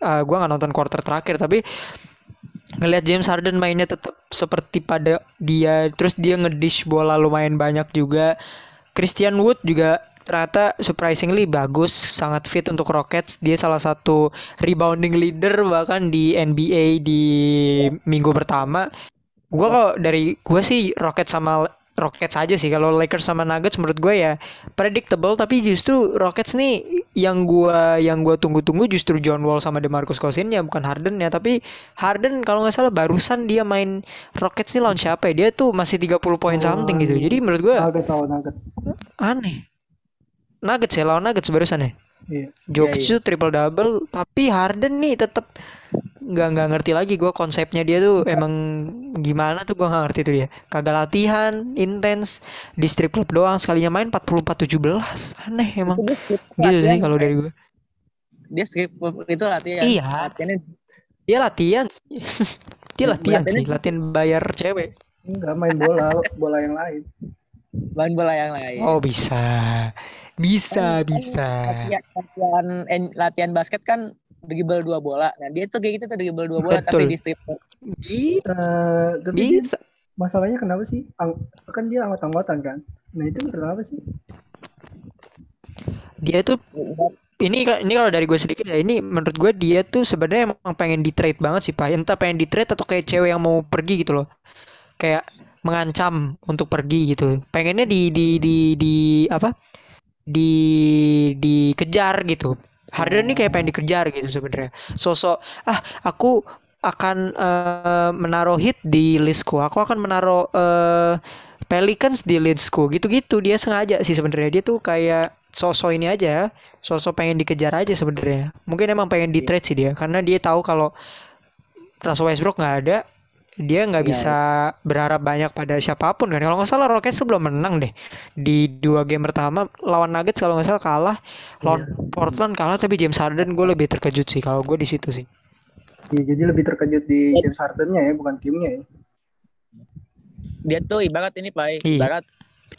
uh, eh, gue nggak nonton quarter terakhir tapi ngelihat James Harden mainnya tetap seperti pada dia terus dia ngedish bola lumayan banyak juga Christian Wood juga ternyata surprisingly bagus sangat fit untuk Rockets dia salah satu rebounding leader bahkan di NBA di minggu pertama gue kok dari gue sih Rockets sama Rockets aja sih. Kalau Lakers sama Nuggets menurut gue ya predictable tapi justru Rockets nih yang gue yang gue tunggu-tunggu justru John Wall sama DeMarcus Cousins ya bukan Harden ya tapi Harden kalau nggak salah barusan dia main Rockets nih lawan siapa ya? Dia tuh masih 30 poin oh, something gitu. jadi menurut gue Nuggets Nuggets. aneh. Nuggets ya lawan Nuggets barusan ya Iya. Jokic yeah, yeah. triple double tapi Harden nih tetap nggak nggak ngerti lagi gue konsepnya dia tuh emang gimana tuh gue nggak ngerti tuh dia. Kagak latihan intens di strip club doang sekalinya main 44 17 aneh emang. Gitu sih kalau dari gue dia strip club itu latihan. Iya. Latihannya dia latihan dia latihan sih latihan bayar cewek. Enggak main bola, bola yang lain. Main bola yang lain. Oh bisa, bisa, Kan- bisa. Latihan, latihan, latihan basket kan dribble dua bola. Nah dia tuh kayak gitu tuh dribble dua bola tapi Betul. di strip. Bi- Eh, tapi dia- Bisa. masalahnya kenapa sih? Ang- kan dia anggot-anggotan kan. Nah itu kenapa sih? Dia tuh ini ini kalau dari gue sedikit ya ini menurut gue dia tuh sebenarnya emang pengen di trade banget sih pak entah pengen di trade atau kayak cewek yang mau pergi gitu loh kayak mengancam untuk pergi gitu pengennya di di di di apa di dikejar gitu. Harden nih kayak pengen dikejar gitu sebenarnya. Sosok ah aku akan eh, menaruh hit di listku. Aku akan menaruh eh, Pelicans di listku. Gitu-gitu. Dia sengaja sih sebenarnya. Dia tuh kayak sosok ini aja sosok pengen dikejar aja sebenarnya. Mungkin emang pengen di trade sih dia. Karena dia tahu kalau Russell Westbrook nggak ada dia nggak Iya. bisa berharap banyak pada siapa pun kan kalau nggak salah Rockets tuh belum menang deh di dua game pertama lawan Nuggets kalau nggak salah kalah lawan Portland kalah tapi James Harden gue lebih terkejut sih kalau gue di situ sih Ya, jadi lebih terkejut di James Harden-nya ya, bukan timnya ya. Dia tuh ibarat ini pak. Iya. Ibarat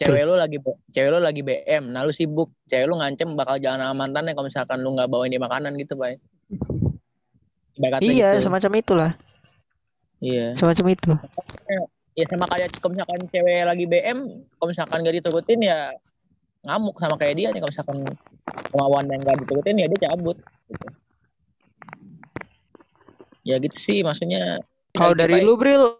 cewek lu lagi cewek lu lagi BM, nah lu sibuk, cewek lu ngancem bakal jalan sama mantannya kalau misalkan lu nggak bawain dia makanan gitu pak. Ibaratnya iya gitu. semacam itulah Iya. semacam itu Ya sama kayak kalau misalkan cewek lagi BM, kalau misalkan gak diturutin ya ngamuk sama kayak dia nih kalau misalkan kemauan yang gak diturutin ya dia cabut. Gitu. Ya gitu sih maksudnya. kalau dari lu Bril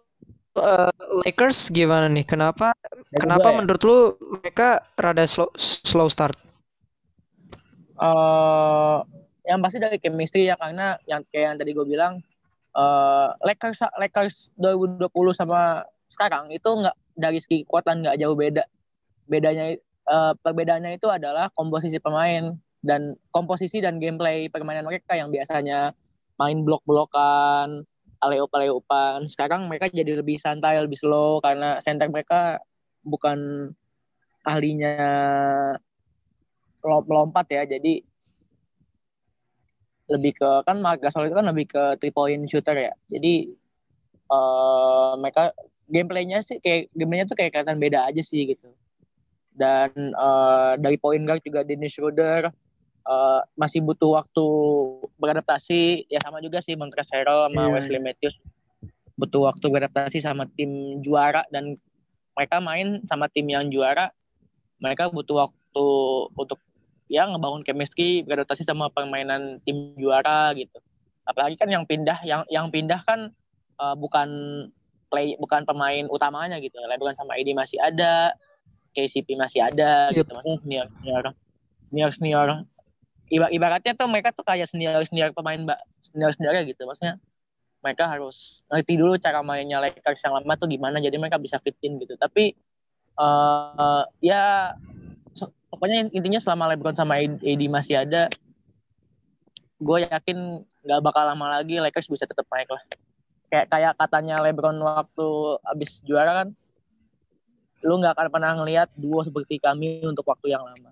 eh, Lakers gimana nih kenapa dari kenapa ya, menurut lu mereka rada slow slow start eh, yang pasti dari chemistry ya karena yang kayak yang tadi gue bilang eh Lakers Lakers 2020 sama sekarang itu nggak dari segi kekuatan nggak jauh beda. Bedanya eh, perbedaannya itu adalah komposisi pemain dan komposisi dan gameplay permainan mereka yang biasanya main blok-blokan aleup aleupan sekarang mereka jadi lebih santai lebih slow karena center mereka bukan ahlinya melom- melompat ya. Jadi lebih ke kan Gasol itu kan lebih ke three point shooter ya. Jadi eh mereka gameplaynya sih kayak gameplaynya tuh kayak kelihatan beda aja sih gitu. Dan eh, dari point guard juga Dennis Schroeder eh, masih butuh waktu beradaptasi. Ya sama juga sih Montrezl Harrell sama Iya. Wesley Matthews. Butuh waktu beradaptasi sama tim juara. Dan mereka main sama tim yang juara. Mereka butuh waktu untuk ya ngebangun chemistry beradaptasi sama permainan tim juara gitu. Apalagi kan yang pindah yang yang pindah kan eh, bukan play bukan pemain utamanya gitu. LeBron sama AD masih ada KCP masih ada Yep. gitu. Maksudnya senior senior senior senior. Iba- ibaratnya tuh mereka tuh kayak senior senior pemain mbak senior seniornya gitu. Maksudnya mereka harus ngerti dulu cara mainnya Lakers yang lama tuh gimana jadi mereka bisa fitin gitu. Tapi eh ya se- pokoknya intinya selama LeBron sama AD masih ada gue yakin nggak bakal lama lagi Lakers bisa tetap naik lah. Kayak kayak katanya LeBron waktu abis juara kan lu nggak akan pernah ngelihat duo seperti kami untuk waktu yang lama.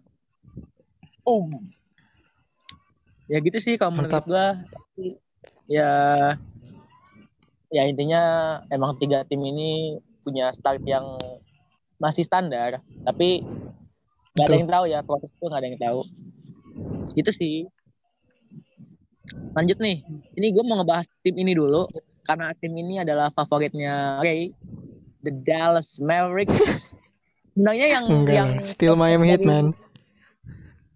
Um ya gitu sih kalau menurut gue ya ya intinya emang tiga tim ini punya start yang masih standar tapi nggak ada Betul. yang tahu ya proses itu nggak ada yang tahu. Itu sih. Lanjut nih. Ini gue mau ngebahas tim ini dulu karena tim ini adalah favoritnya Ray the Dallas Mavericks. Sebenarnya yang enggak yang still Miami Heat man.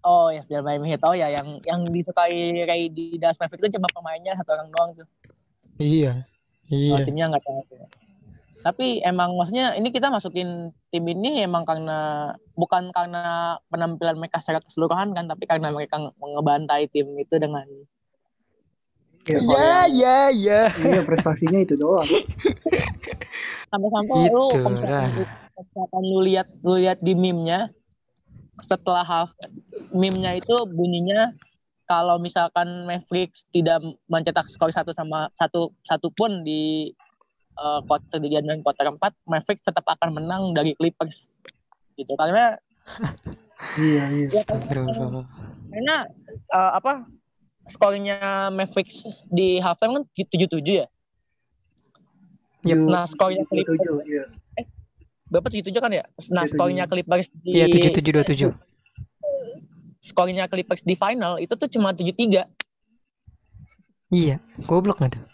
Oh ya still Miami Heat oh ya yang yang disukai Ray di Dallas Mavericks itu cuma pemainnya satu orang doang tuh. Iya Oh, iya timnya nggak tahu. Tapi emang maksudnya ini kita masukin tim ini emang karena bukan karena penampilan mereka secara keseluruhan kan, tapi karena mereka nge- ngebantai tim itu dengan Ya, kalau ya yang- ya ya Iya prestasinya itu doang. sampai-sampai lu Itu kalau misalkan lah. lu- kalau misalkan lu lihat lu lihat di meme-nya setelah half meme-nya itu bunyinya kalau misalkan Mavericks tidak mencetak skor satu sama satu satu pun di eh, quarter 3 dan quarter 4 Mavericks tetap akan menang dari Clippers gitu karena Iya iya. ya, karena eh, apa skornya Mavericks di halftime kan 77 ya Yep. Nah, skornya Clippers tujuh. Iya. berapa tujuh tujuh kan ya nah 77. skornya Clippers di Iya tujuh tujuh dua tujuh. skornya Clippers di final itu tuh cuma tujuh tiga Iya, goblok nggak tuh?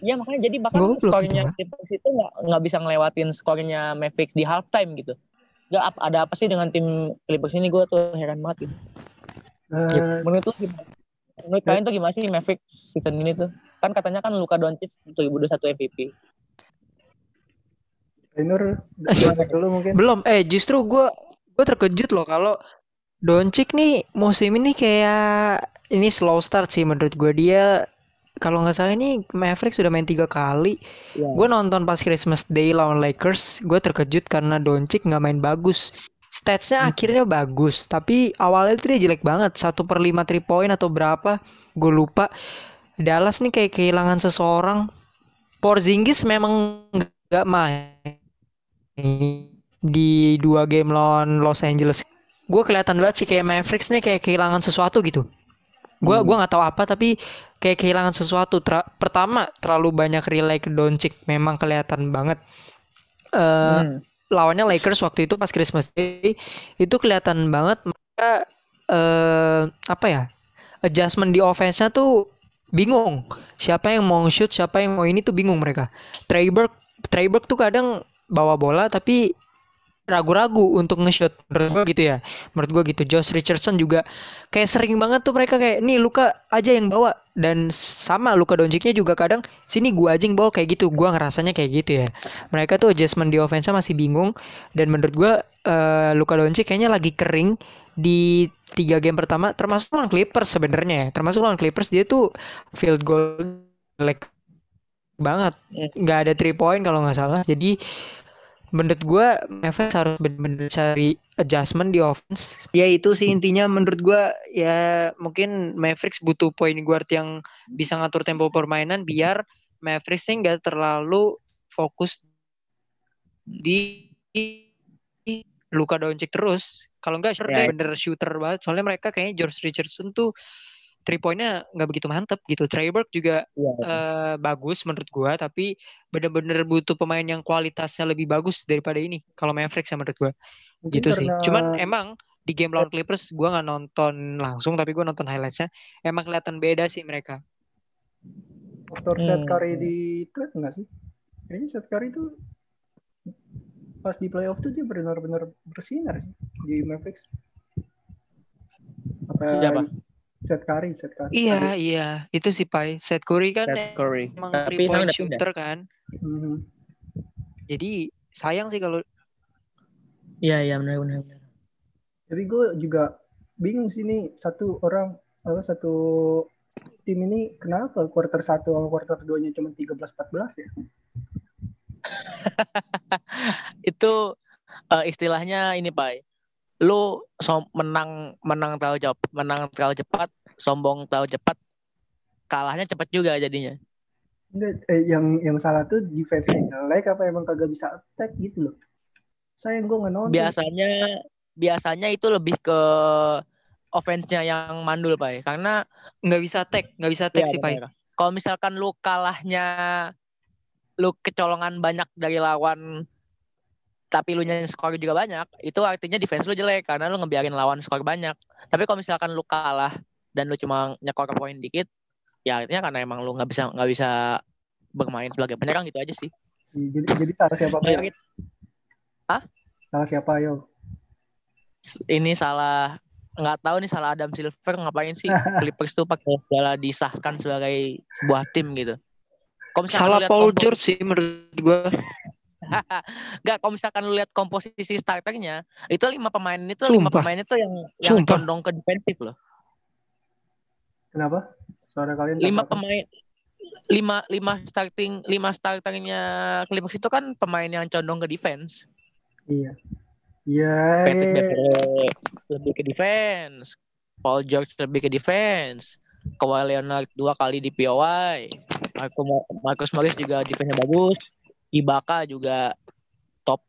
Iya makanya jadi bahkan Goblok skornya. Clippers itu nggak nggak bisa ngelewatin skornya Mavericks di halftime gitu. Gak ap- ada apa sih dengan tim Clippers ini gue tuh heran banget gitu. Eh, Menurut lu gimana? Menurut kalian tuh gimana sih Mavericks season ini tuh? Kan katanya kan Luka Doncic 2021 MVP. Rainer, lanjut dulu mungkin. Belum, eh justru gue gue terkejut loh kalau Doncic nih musim ini kayak ini slow start sih menurut gue dia kalau nggak salah ini Mavericks sudah main tiga kali. Iya. Gue nonton pas Christmas Day lawan Lakers, gue terkejut karena Doncic nggak main bagus. Statsnya Hmm. akhirnya bagus, tapi awalnya tuh dia jelek banget, satu per lima three point atau berapa, gue lupa. Dallas nih kayak kehilangan seseorang. Porzingis memang nggak main di dua game lawan Los Angeles. Gue kelihatan banget sih kayak Mavericks nih kayak kehilangan sesuatu gitu. Gue Hmm. gua nggak tahu apa tapi kayak kehilangan sesuatu. Tra- pertama terlalu banyak relay ke Doncic, memang kelihatan banget. Eh Hmm. lawannya Lakers waktu itu pas Christmas Day itu kelihatan banget mereka eh apa ya adjustment di offense-nya tuh bingung siapa yang mau shoot siapa yang mau ini tuh bingung mereka Treyberg Treyberg tuh kadang bawa bola tapi ragu-ragu untuk nge-shoot. Menurut gua gitu ya. Menurut gua gitu. Josh Richardson juga kayak sering banget tuh mereka kayak nih Luka aja yang bawa. Dan sama Luka Doncicnya juga kadang sini gua aja yang bawa. Kayak gitu. Gua ngerasanya kayak gitu ya. Mereka tuh adjustment di offense masih bingung. Dan menurut gua eh, Luka Doncic kayaknya lagi kering di tiga game pertama termasuk lawan Clippers sebenarnya ya. Termasuk lawan Clippers dia tuh field goal jelek banget. Hmm. nggak ada three point kalau nggak salah. Jadi menurut gua Mavericks harus bener-bener cari adjustment di offense ya itu sih intinya menurut gua ya mungkin Mavericks butuh point guard yang bisa ngatur tempo permainan biar Mavericks ini nggak terlalu fokus di Luka Doncic terus. Kalau nggak sure Ya. deh bener shooter banget. Soalnya mereka kayaknya George Richardson tuh three point-nya nggak begitu mantep gitu. Treyberg juga Iya. eh, bagus menurut gua, tapi bener-bener butuh pemain yang kualitasnya lebih bagus daripada ini. Kalau Mavericks ya menurut gua Mungkin gitu sih. karena- Cuman emang di game lawan Clippers gua nggak nonton langsung, tapi gua nonton highlights-nya. Emang kelihatan beda sih mereka. faktor Hmm. Curry di trade enggak sih? Kayaknya Seth Curry itu pas di playoff tuh dia benar-benar bersinar sih di Mavericks. Apa Siapa? Seth Curry, Seth Curry. Iya, iya, itu sih Pai. Seth Curry kan Seth Curry. emang Tapi point udah pindah. shooter kan. Mhm. Jadi sayang sih kalau Iya iya benar benar. Tapi gue juga bingung sih nih satu orang apa satu tim ini kenapa quarter 1 sama quarter 2-nya cuma 13-14 ya? Itu eh, istilahnya ini Pak. Lu som- menang menang terlalu cepat, menang terlalu cepat, sombong terlalu cepat, kalahnya cepat juga jadinya. Enggak, eh, yang yang salah tuh defense-nya jelek apa emang kagak bisa attack gitu loh. Sayang gue nggak nonton. Biasanya biasanya itu lebih ke offense-nya yang mandul Pak. Karena nggak bisa tag, nggak bisa tag Iya, sih Pai. benar. Kalau misalkan lu kalahnya lu kecolongan banyak dari lawan tapi lu nyanyi skor juga banyak, itu artinya defense lu jelek karena lu ngebiarin lawan skor banyak. Tapi kalau misalkan lu kalah dan lu cuma nyekor poin dikit, ya artinya karena emang lu nggak bisa nggak bisa bermain sebagai penyerang gitu aja sih. Jadi jadi salah siapa? Kayak gitu. Salah siapa yo? Ini salah nggak tahu nih salah Adam Silver ngapain sih Clippers tuh pakai segala disahkan sebagai sebuah tim gitu. Kalau Salah Paul George sih menurut gua. Enggak, kalau misalkan lu lihat komposisi starternya, itu lima pemain itu lima pemain itu yang yang Sumpah. condong ke defensif loh. Kenapa? Suara kalian Lima apa? pemain lima lima starting lima starternya Clippers itu kan pemain yang condong ke defense. Iya. Iya. Patrick Beverley lebih ke defense. Paul George lebih ke defense. Kawhi Leonard dua kali di POI. Marcus Morris juga defense bagus. Ibaka juga top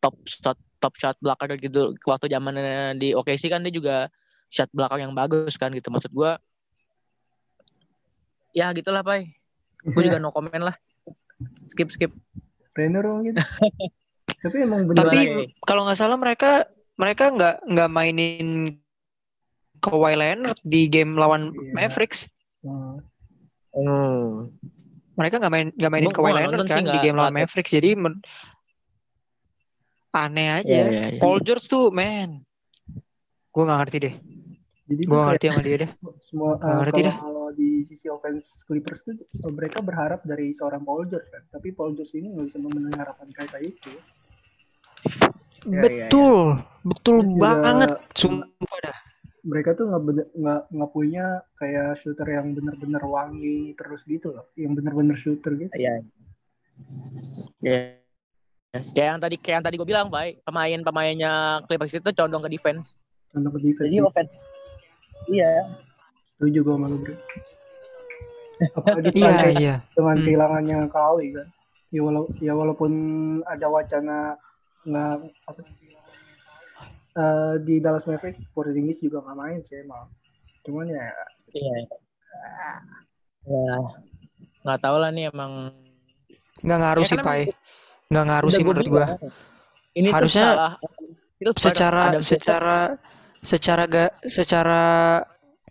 top shot top shot belakang gitu. Waktu zamannya di OKC kan dia juga shot belakang yang bagus kan gitu maksud gua. Ya gitulah, Pai. Gue juga no comment lah. Skip skip. Trainer mungkin. Tapi emang bener Tapi kalau nggak salah mereka mereka nggak nggak mainin Kawhi Leonard di game lawan Iya. Mavericks. Nah, Hmm. Mereka nggak main nggak mainin Kawhi Leonard kan sih, di game lawan. Mavericks. Jadi men- aneh aja. Iya, iya, iya. Paul George tuh man, gue nggak ngerti deh. jadi Gue nggak ngerti sama dia deh. semua Nggak eh, ngerti kalau di sisi offense Clippers tuh mereka berharap dari seorang Paul George kan. Tapi Paul George ini nggak bisa memenuhi harapan kayak itu. Iya, iya, betul, betul Terus juga- banget. Sumpah dah. Mereka tuh nggak nggak nggak punya kayak shooter yang benar-benar wangi terus gitu loh, yang benar-benar shooter gitu. Iya. Iya. Kayak yang tadi kayak yang tadi gue bilang, Pak, pemain-pemainnya Clippers itu condong ke defense. Contoh ke defense. Jadi offense. Iya. Setuju gue sama lu bro. Apalagi Iya tadi iya. dengan Hmm. kehilangannya Kawhi kan. Ya, walau, ya walaupun ada wacana nggak apa sih eh, di Dallas Mavericks Porzingis juga nggak main sih emang. Cuman ya Iya. Ya. Nggak tahu lah nih emang. Nggak ngaruh Ya, sih kan Pai. Nggak ngaruh sih menurut gua. bilang. Ini tuh Harusnya salah Secara secara secara ga, secara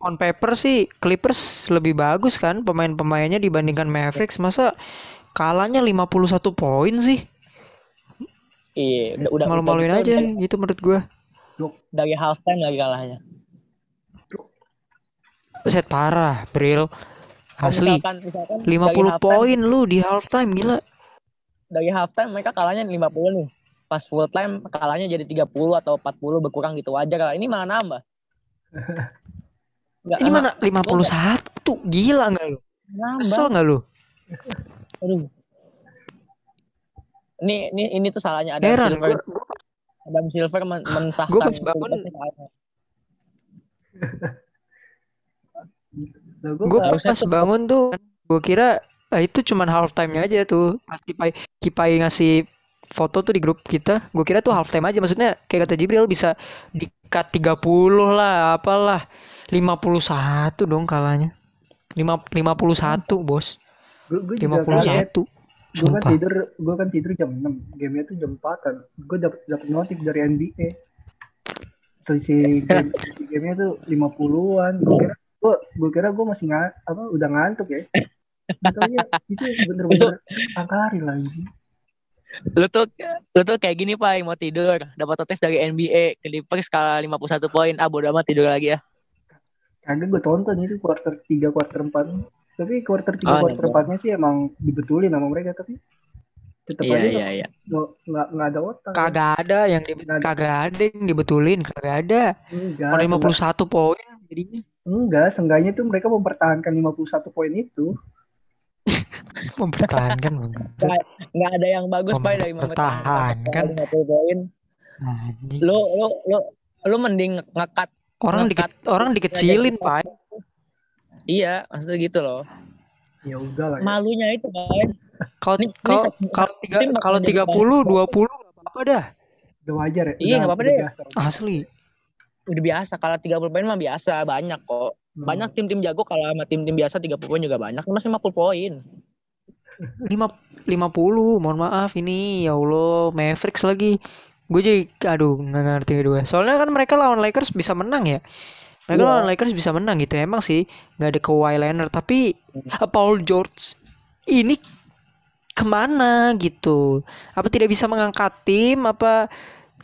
on paper sih Clippers lebih bagus kan pemain-pemainnya dibandingkan Mavericks. Masa kalahnya 51 poin sih? Iya, udah udah Malu-maluin udah aja gitu, gitu menurut gua. Dari halftime lagi kalahnya. Set parah, Bril. Kalau Asli. Misalkan, misalkan 50 dari halftime- poin lu di halftime gila. Dari halftime mereka kalahnya 50 nih. Pas full time kalahnya jadi 30 atau 40 berkurang gitu wajar lah. Ini malah nambah. Nggak, Ini mana 51? Gila nggak lu? Kesel nggak lu? Aduh. Ini ini ini tuh salahnya Adam Heran Silver. Gua, gua Adam Silver men mensahkan Gua pas bangun-. Nah, gue Gue pas bangun tuh, gue kira ah, itu cuman halftime-nya aja tuh. Pas Kipai, Kipai ngasih foto tuh di grup kita, gue kira tuh halftime aja. Maksudnya kayak kata Jibril bisa di cut 30 lah, apalah. 51 dong kalahnya. Lima, 51, Bos. gue juga kaget. 51. Gue kan tidur gue kan tidur jam 6 Gamenya tuh jam 4 kan Gue dapet, dapet notif dari NBA Selisih game, gamenya tuh 50an Gue kira gue, gue kira gue masih nga, apa, udah ngantuk ya Taunya itu bener-bener angka hari lah anjing. Lu tuh lu tuh kayak gini Pak, mau tidur, dapat notis dari NBA, Clippers skala 51 poin. Ah, bodo amat tidur lagi ya. Kagak gue tonton itu quarter 3, quarter 4 Tapi quarter 3, Oh, quarter iya. 4 nya sih emang dibetulin sama mereka Tapi tetap Iya, aja iya, iya. nggak nggak ada otak Kagak ada yang di, ada. kagak ada yang dibetulin, kagak ada. Enggak, Kalau seenggak- 51 poin jadinya enggak, seenggaknya tuh mereka mempertahankan 51 poin itu. mempertahankan. Nggak ada yang bagus Pak dari Mempertahankan. 50 poin. Lu lu lu lu mending ngekat Orang ngekat. dikit orang dikecilin, Pak. Iya, maksudnya gitu loh. Ya udah lah. Ya. Malunya itu kan. Kalau kalau kalau tiga kalau jadi 30 20 enggak apa-apa dah. Udah wajar ya. Iya, nggak apa-apa deh. biasa. Asli. Udah biasa kalau 30 poin mah biasa, banyak kok. Hmm. Banyak tim-tim jago kalau sama tim-tim biasa 30 poin juga banyak. Mas 50 poin. 5 50, mohon maaf ini ya Allah, Mavericks lagi. Gue jadi aduh nggak ngerti gue. Soalnya kan mereka lawan Lakers bisa menang ya. Mereka Iya. lawan Lakers bisa menang gitu. Emang sih nggak ada Kawhi Leonard tapi eh, Paul George ini ke mana gitu? Apa tidak bisa mengangkat tim? Apa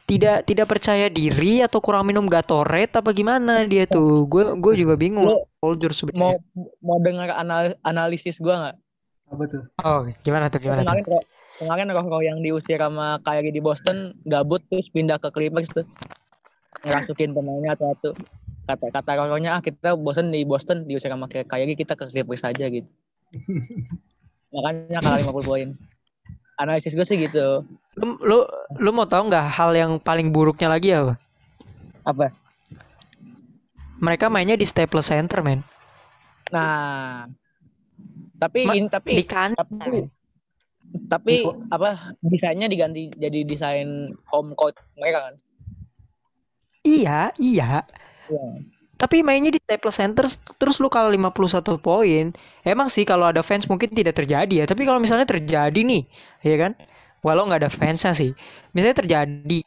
tidak tidak percaya diri atau kurang minum Gatorade apa gimana dia tuh? Gue gue juga bingung Lu Paul George Mau sebenarnya. mau dengar anal- analisis gua nggak? Apa tuh? Oh, gimana tuh gimana tuh? kemarin kok kemarin roh yang diusir sama Kyrie di Boston gabut terus pindah ke Clippers tuh ngerasukin pemainnya atau satu kata kata rohnya ah kita bosen di Boston diusir sama Kyrie kita ke Clippers aja gitu makanya kalah 50 poin analisis gue sih gitu Lu lu lu mau tahu nggak hal yang paling buruknya lagi apa? apa Mereka mainnya di Staples Center, men. nah tapi Ma- ini tapi Di kandang. tapi tapi apa desainnya diganti jadi desain home court mereka kan Iya, iya. Iya. Tapi mainnya di Staples Center terus lu kalau 51 poin, emang sih kalau ada fans mungkin tidak terjadi ya. Tapi kalau misalnya terjadi nih, ya kan? walau nggak ada fansnya sih misalnya terjadi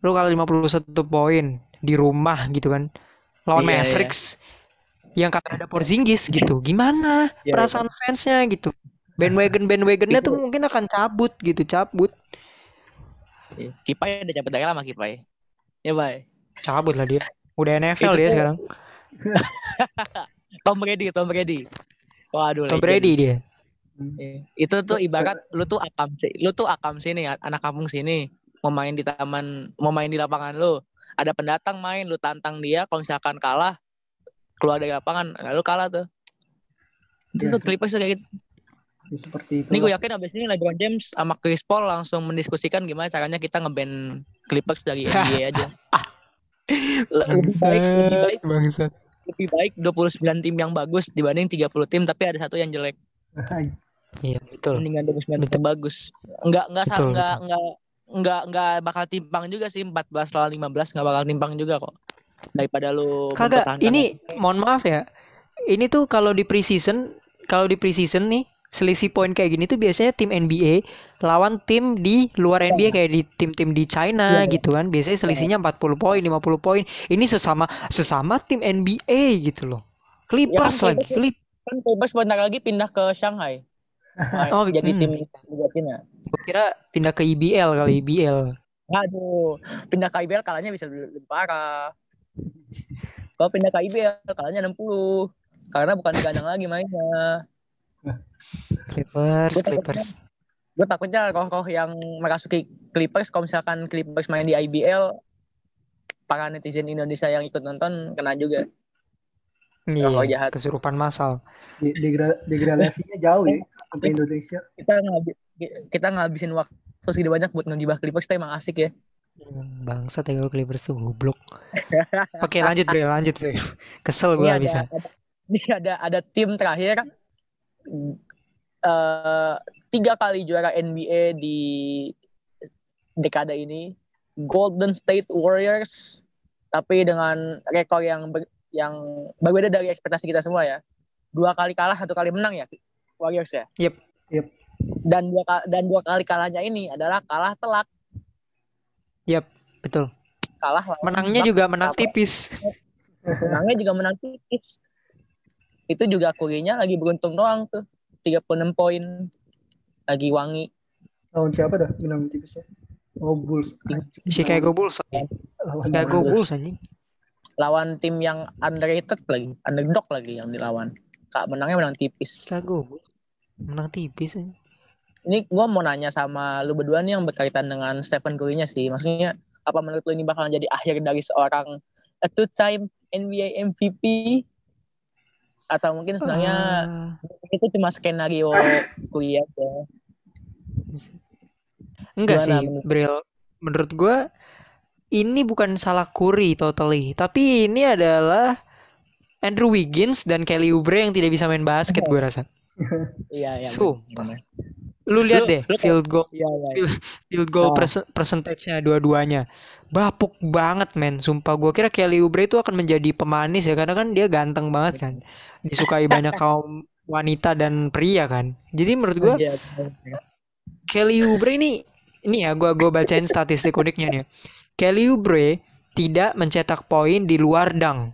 lu kalau 51 poin di rumah gitu kan lawan Iya, iya. Mavericks yang kagak ada Porzingis gitu gimana Iya, perasaan fansnya gitu bandwagon bandwagonnya Itu- tuh mungkin akan cabut gitu cabut. Kipai udah cabut dari lama Kipai. Ya bye. cabut lah dia udah NFL Itu dia tuh- sekarang Tom Brady, Tom Brady. Waduh. Tom legend. Brady dia Iya. Itu tuh ibarat lu tuh akam lu tuh akam sini anak kampung sini mau main di taman mau main di lapangan lu ada pendatang main lu tantang dia kalau misalkan kalah keluar dari lapangan lalu kalah tuh itu Iya tuh sih. Clippers tuh kayak gitu Ya, seperti itu. ini gue yakin abis ini LeBron James sama Chris Paul langsung mendiskusikan gimana caranya kita ngeban Clippers dari NBA aja lebih baik lebih baik bangsat. Lebih baik 29 tim yang bagus dibanding 30 tim tapi ada satu yang jelek. Iya betul. Mendingan 29 tim Betul. yang bagus enggak enggak Betul, enggak enggak enggak enggak bakal timpang juga sih. 14 lawan 15 enggak bakal timpang juga kok. Daripada lu Kagak, ini. mohon maaf ya. Ini tuh kalau di preseason, kalau di preseason nih selisih poin kayak gini tuh biasanya tim NBA lawan tim di luar NBA kayak di tim-tim di China Iya. gitu kan. Biasanya selisihnya 40 poin, 50 poin. Ini sesama sesama tim NBA gitu loh. Clippers Ya kan, lagi, Clippers- Clip. kan Clippers bentar lagi pindah ke Shanghai Nah, Oh, jadi hmm. tim Liga Cina Gua kira pindah ke IBL kali IBL. Aduh, pindah ke IBL kalahnya bisa lebih, lebih parah. Kalau pindah ke IBL kalahnya 60. Karena bukan di kandang lagi mainnya. Clippers, Clippers. Gue takutnya roh-roh yang merasuki Clippers kalau misalkan Clippers main di IBL para netizen Indonesia yang ikut nonton kena juga. Oh, Iya, jahat. kesurupan massal. Di- degra- degradasinya jauh ya sampai Indonesia. Kita ngabi- kita ngabisin waktu segede banyak buat ngejibah Clippers, tapi emang asik ya. Hmm, Bangsat ya gua Clippers tuh goblok. Oke, lanjut Bre, lanjut Bre. Kesel ada, bisa. ada, ini ada ada tim terakhir eh tiga kali juara NBA di dekade ini Golden State Warriors tapi dengan rekor yang ber- yang berbeda dari ekspektasi kita semua ya dua kali kalah satu kali menang ya Warriors ya Yep. Yep. dan dua dan dua kali kalahnya ini adalah kalah telak Betul. kalah Menangnya juga menang sama- tipis. menangnya juga menang tipis itu juga Kurinya lagi beruntung doang tuh 36 poin lagi wangi Lawan siapa dah menang tipisnya? Oh Bulls. Anjing. Chicago Bulls. Lawan Chicago Bulls. Anjing. lawan tim yang underrated lagi underdog lagi yang dilawan kak menangnya menang tipis Chicago Bulls. Menang tipis anjing. ini gua mau nanya sama lu berdua nih yang berkaitan dengan Stephen Curry-nya sih maksudnya apa menurut lu ini bakal jadi akhir dari seorang a two time NBA MVP atau mungkin sebenarnya Ah, itu cuma skenario Curry aja enggak Gimana sih, menurut- Bril. Menurut gua ini bukan salah Curry totally, tapi ini adalah Andrew Wiggins dan Kelly Oubre yang tidak bisa main basket Oh. gua rasa. iya iya Sumpah. bener. Lu lihat deh lu- field goal iya iya field goal Oh. persen- percentage-nya dua-duanya. Bapuk banget men, sumpah gua kira Kelly Oubre itu akan menjadi pemanis ya karena kan dia ganteng banget kan. Disukai banyak kaum wanita dan pria kan. Jadi menurut gua Iya. Kelly Oubre ini ini ya gua gua bacain statistik uniknya nih. ya. Kelly Oubre tidak mencetak poin di luar dang.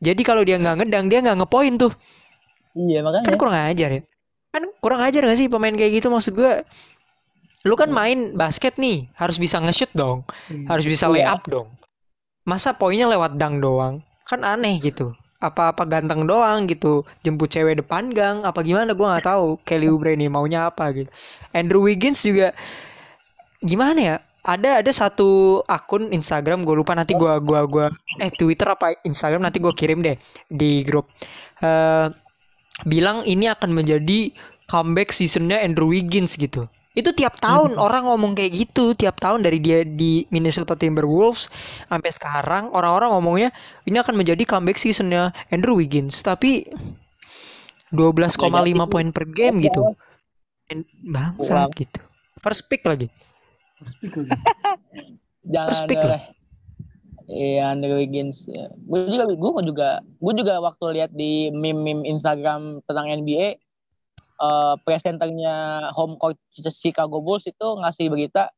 Jadi kalau dia nggak ngedang dia nggak ngepoin tuh. iya Kan makanya kurang ajar ya. Kan kurang ajar gak sih pemain kayak gitu maksud gua. Lu kan main basket nih, harus bisa nge-shoot dong, Hmm. harus bisa Iya. layup dong. Masa poinnya lewat dang doang? Kan aneh gitu. Apa-apa ganteng doang gitu, jemput cewek depan gang, apa gimana gua nggak tahu. Kelly Oubre nih maunya apa gitu. Andrew Wiggins juga gimana ya? Ada ada satu akun Instagram gue lupa nanti gua gua gua eh Twitter apa Instagram nanti gua kirim deh di grup. eh bilang ini akan menjadi comeback seasonnya Andrew Wiggins gitu. Itu tiap tahun orang ngomong kayak gitu, tiap tahun dari dia di Minnesota Timberwolves sampai sekarang orang-orang ngomongnya ini akan menjadi comeback seasonnya Andrew Wiggins, tapi 12,5 poin per game gitu. And- Bangsat gitu. First pick lagi. Speak lagi. jangan First pick lah. Iya, Andrew Wiggins. Gue juga, gue juga, gue juga waktu lihat di meme-meme Instagram tentang NBA, uh, presenternya home court Chicago Bulls itu ngasih berita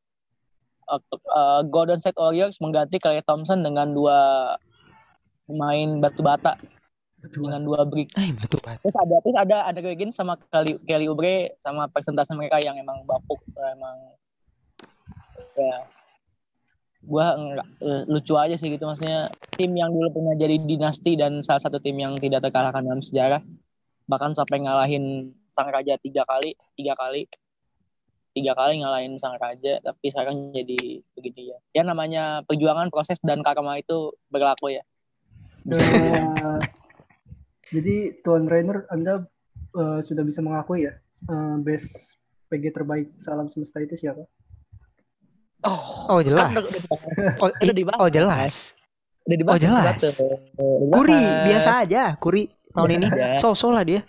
uh, uh, Golden State Warriors mengganti Klay Thompson dengan dua pemain batu bata dengan dua brick. Eh, batu bata. Terus ada terus ada ada Wiggins sama Kelly, Kelly Oubre sama presentasi mereka yang emang bapuk emang ya gua enggak lucu aja sih gitu maksudnya tim yang dulu pernah jadi dinasti dan salah satu tim yang tidak terkalahkan dalam sejarah bahkan sampai ngalahin sang raja tiga kali tiga kali tiga kali ngalahin sang raja tapi sekarang jadi begini ya. Ya namanya perjuangan proses dan karma itu berlaku ya. Uh, jadi Tuan Rainer, Anda uh, sudah bisa mengakui ya uh, best PG terbaik salam semesta itu siapa? Oh, oh jelas. Kan udah- udah- Oh, Udah dibahas. oh jelas. udah dibahas, Oh, jelas. Kuri biasa aja, Kuri tahun ini so-so lah dia.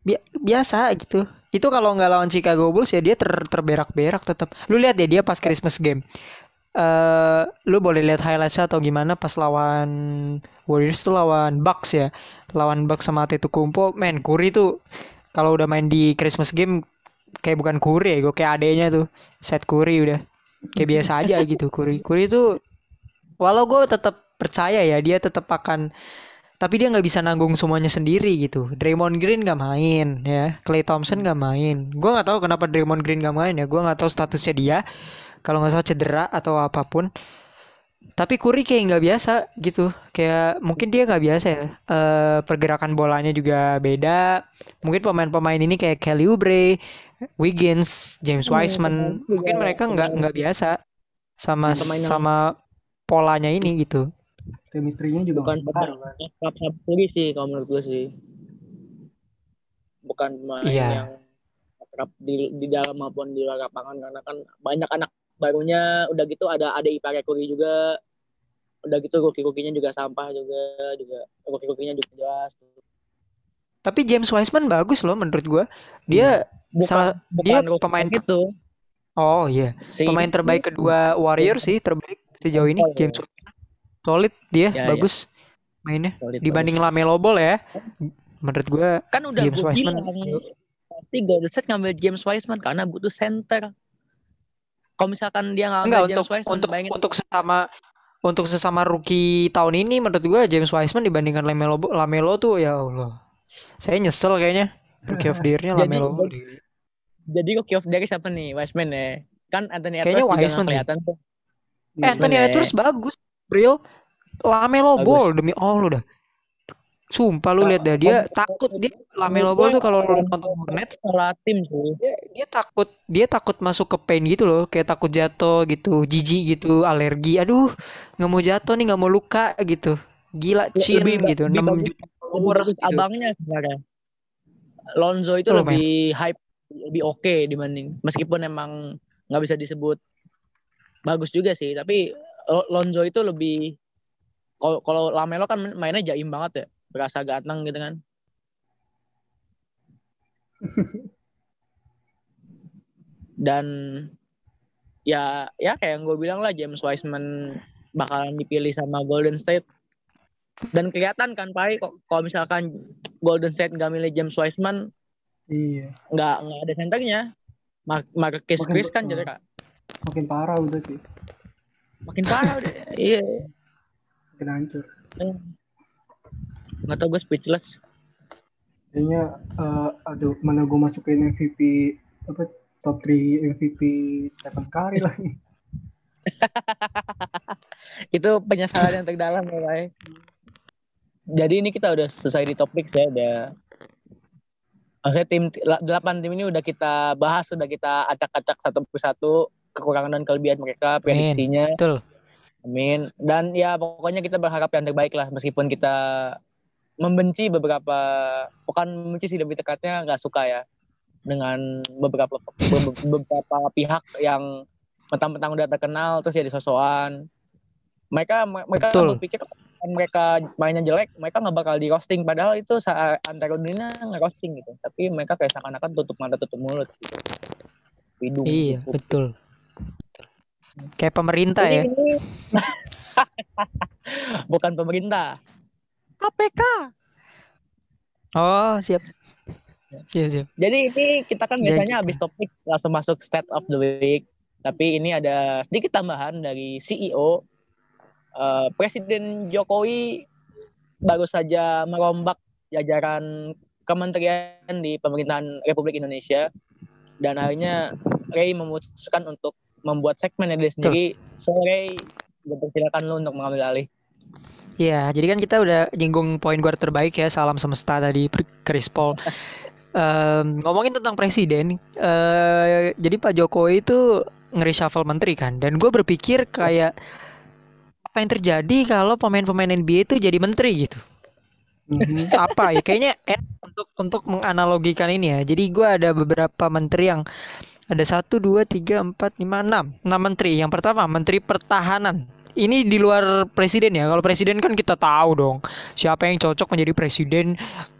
Bi- biasa gitu. Itu kalau nggak lawan Chicago Bulls ya dia ter terberak-berak tetap. Lu lihat ya dia pas Christmas game. Eh, lu boleh lihat highlightsnya atau gimana pas lawan Warriors tuh lawan Bucks ya. Lawan Bucks sama Antetokounmpo, men Curry tuh kalau udah main di Christmas game kayak bukan Curry ya, gue kayak adenya tuh. Set Curry udah kayak biasa aja gitu Curry. Curry tuh walau gue tetap percaya ya dia tetap akan tapi dia nggak bisa nanggung semuanya sendiri gitu. Draymond Green nggak main ya, Klay Thompson nggak main. Gue nggak tahu kenapa Draymond Green nggak main ya. Gue nggak tahu statusnya dia. Kalau nggak salah cedera atau apa pun. Tapi Curry kayak nggak biasa gitu. Kayak mungkin dia nggak biasa ya. Eh, pergerakan bolanya juga beda. Mungkin pemain-pemain ini kayak Kelly Oubre, Wiggins, James Hmm, Wiseman, juga mungkin mereka nggak nggak biasa sama Pemain sama polanya ini gitu. Chemistry-nya juga Bukan baru kan. Klub Sapuri sih kalau menurut gue sih. Bukan pemain Iya. yang di, di dalam maupun di luar lapangan karena kan banyak anak barunya udah gitu ada ada ipare Kuri juga udah gitu rookie-rookie-nya juga sampah juga juga rookie-rookie-nya juga jelas Tapi James Wiseman bagus loh menurut gua. Dia bukan, Salah- bukan dia pemain gitu oh iya, si pemain terbaik kedua Warriors sih terbaik sejauh ini Oh, iya. James Wiseman. Solid dia, Ya, bagus mainnya. Solid, Dibanding Lamelo Ball ya. Menurut gua bagus. kan udah James gue Wiseman. pasti Golden State ngambil James Wiseman karena butuh center kalau misalkan dia ngambil enggak James untuk Wiseman untuk bayangin untuk sesama untuk sesama rookie tahun ini menurut gua James Wiseman dibandingkan Lamelo Lamelo tuh ya Allah. Saya nyesel kayaknya. Rookie of the Year-nya Jadi- Lamelo Ball. jadi rookie of the year siapa nih Wiseman ya kan Anthony Kayaknya Edwards juga Wiseman nggak kelihatan tuh Eh, Anthony ya. Edwards bagus, Bril. Lamelo. Ball demi Allah dah. Sumpah lu lihat dah dia takut dia Lamelo Ball tuh kalau nonton Hornets. salah tim sih. Dia, dia takut dia takut masuk ke paint gitu loh kayak takut jatuh gitu jijik gitu alergi. Aduh nggak mau jatuh nih nggak mau luka gitu. Gila chin lebih gitu lebih 6 bagus- juta bagus gitu. abangnya sebenarnya. Lonzo itu lebih hype lebih oke dibanding meskipun emang nggak bisa disebut bagus juga sih tapi Lo- Lonzo itu lebih kalau kalau Lamelo kan mainnya jaim banget ya berasa ganteng gitu kan. Dan ya ya kayak yang gue bilang lah James Wiseman bakalan dipilih sama Golden State. Dan kelihatan kan Pai kok kalau misalkan Golden State nggak milih James Wiseman Iya, nggak nggak ada centernya Mar Marcus Chris kan jadi makin parah udah sih, makin parah udah iya. Makin hancur. Nggak tau gue speechless Kayaknya, eh, aduh, mana gue masukin MVP apa top 3 MVP Stephen Curry lagi. itu penyesalan yang terdalam ya Pai jadi ini kita udah selesai di topik ya udah. Maksudnya tim delapan tim ini udah kita bahas udah kita acak-acak satu persatu kekurangan dan kelebihan mereka prediksinya. Betul. Amin. Dan ya pokoknya kita berharap yang terbaik lah meskipun kita membenci beberapa bukan membenci sih lebih tekatnya nggak suka ya dengan beberapa be- beberapa pihak yang mentang-mentang udah terkenal terus jadi sosokan. Mereka mereka Betul. berpikir mereka mainnya jelek, mereka nggak bakal di roasting padahal itu saat antara dunia nggak roasting gitu. Tapi mereka kayak seakan-akan tutup mata tutup mulut gitu. Hidung iya tutup. betul kayak pemerintah ya Ini- Bukan pemerintah. KPK. oh siap Siap, siap. Jadi ini kita kan Ya, biasanya gitu. habis topik langsung masuk state of the week. Tapi ini ada sedikit tambahan dari CEO. Eh, Presiden Jokowi baru saja merombak jajaran kementerian di pemerintahan Republik Indonesia dan akhirnya Ray memutuskan untuk membuat segmennya dia sendiri. So Ray, gue persilakan lu untuk mengambil alih. Iya, jadi kan kita udah nyinggung poin guard terbaik ya, salam semesta tadi Chris Paul. Em, ngomongin tentang presiden, eh jadi Pak Jokowi itu nge-reshuffle menteri kan, dan gue berpikir kayak apa yang terjadi kalau pemain-pemain NBA itu jadi menteri gitu. Mhm. Apa ya? Kayaknya untuk untuk menganalogikan ini ya. Jadi gue ada beberapa menteri yang ada satu, dua, tiga, empat, lima, enam, enam menteri. Yang pertama Menteri Pertahanan. Ini di luar presiden ya. Kalau presiden kan kita tahu dong siapa yang cocok menjadi presiden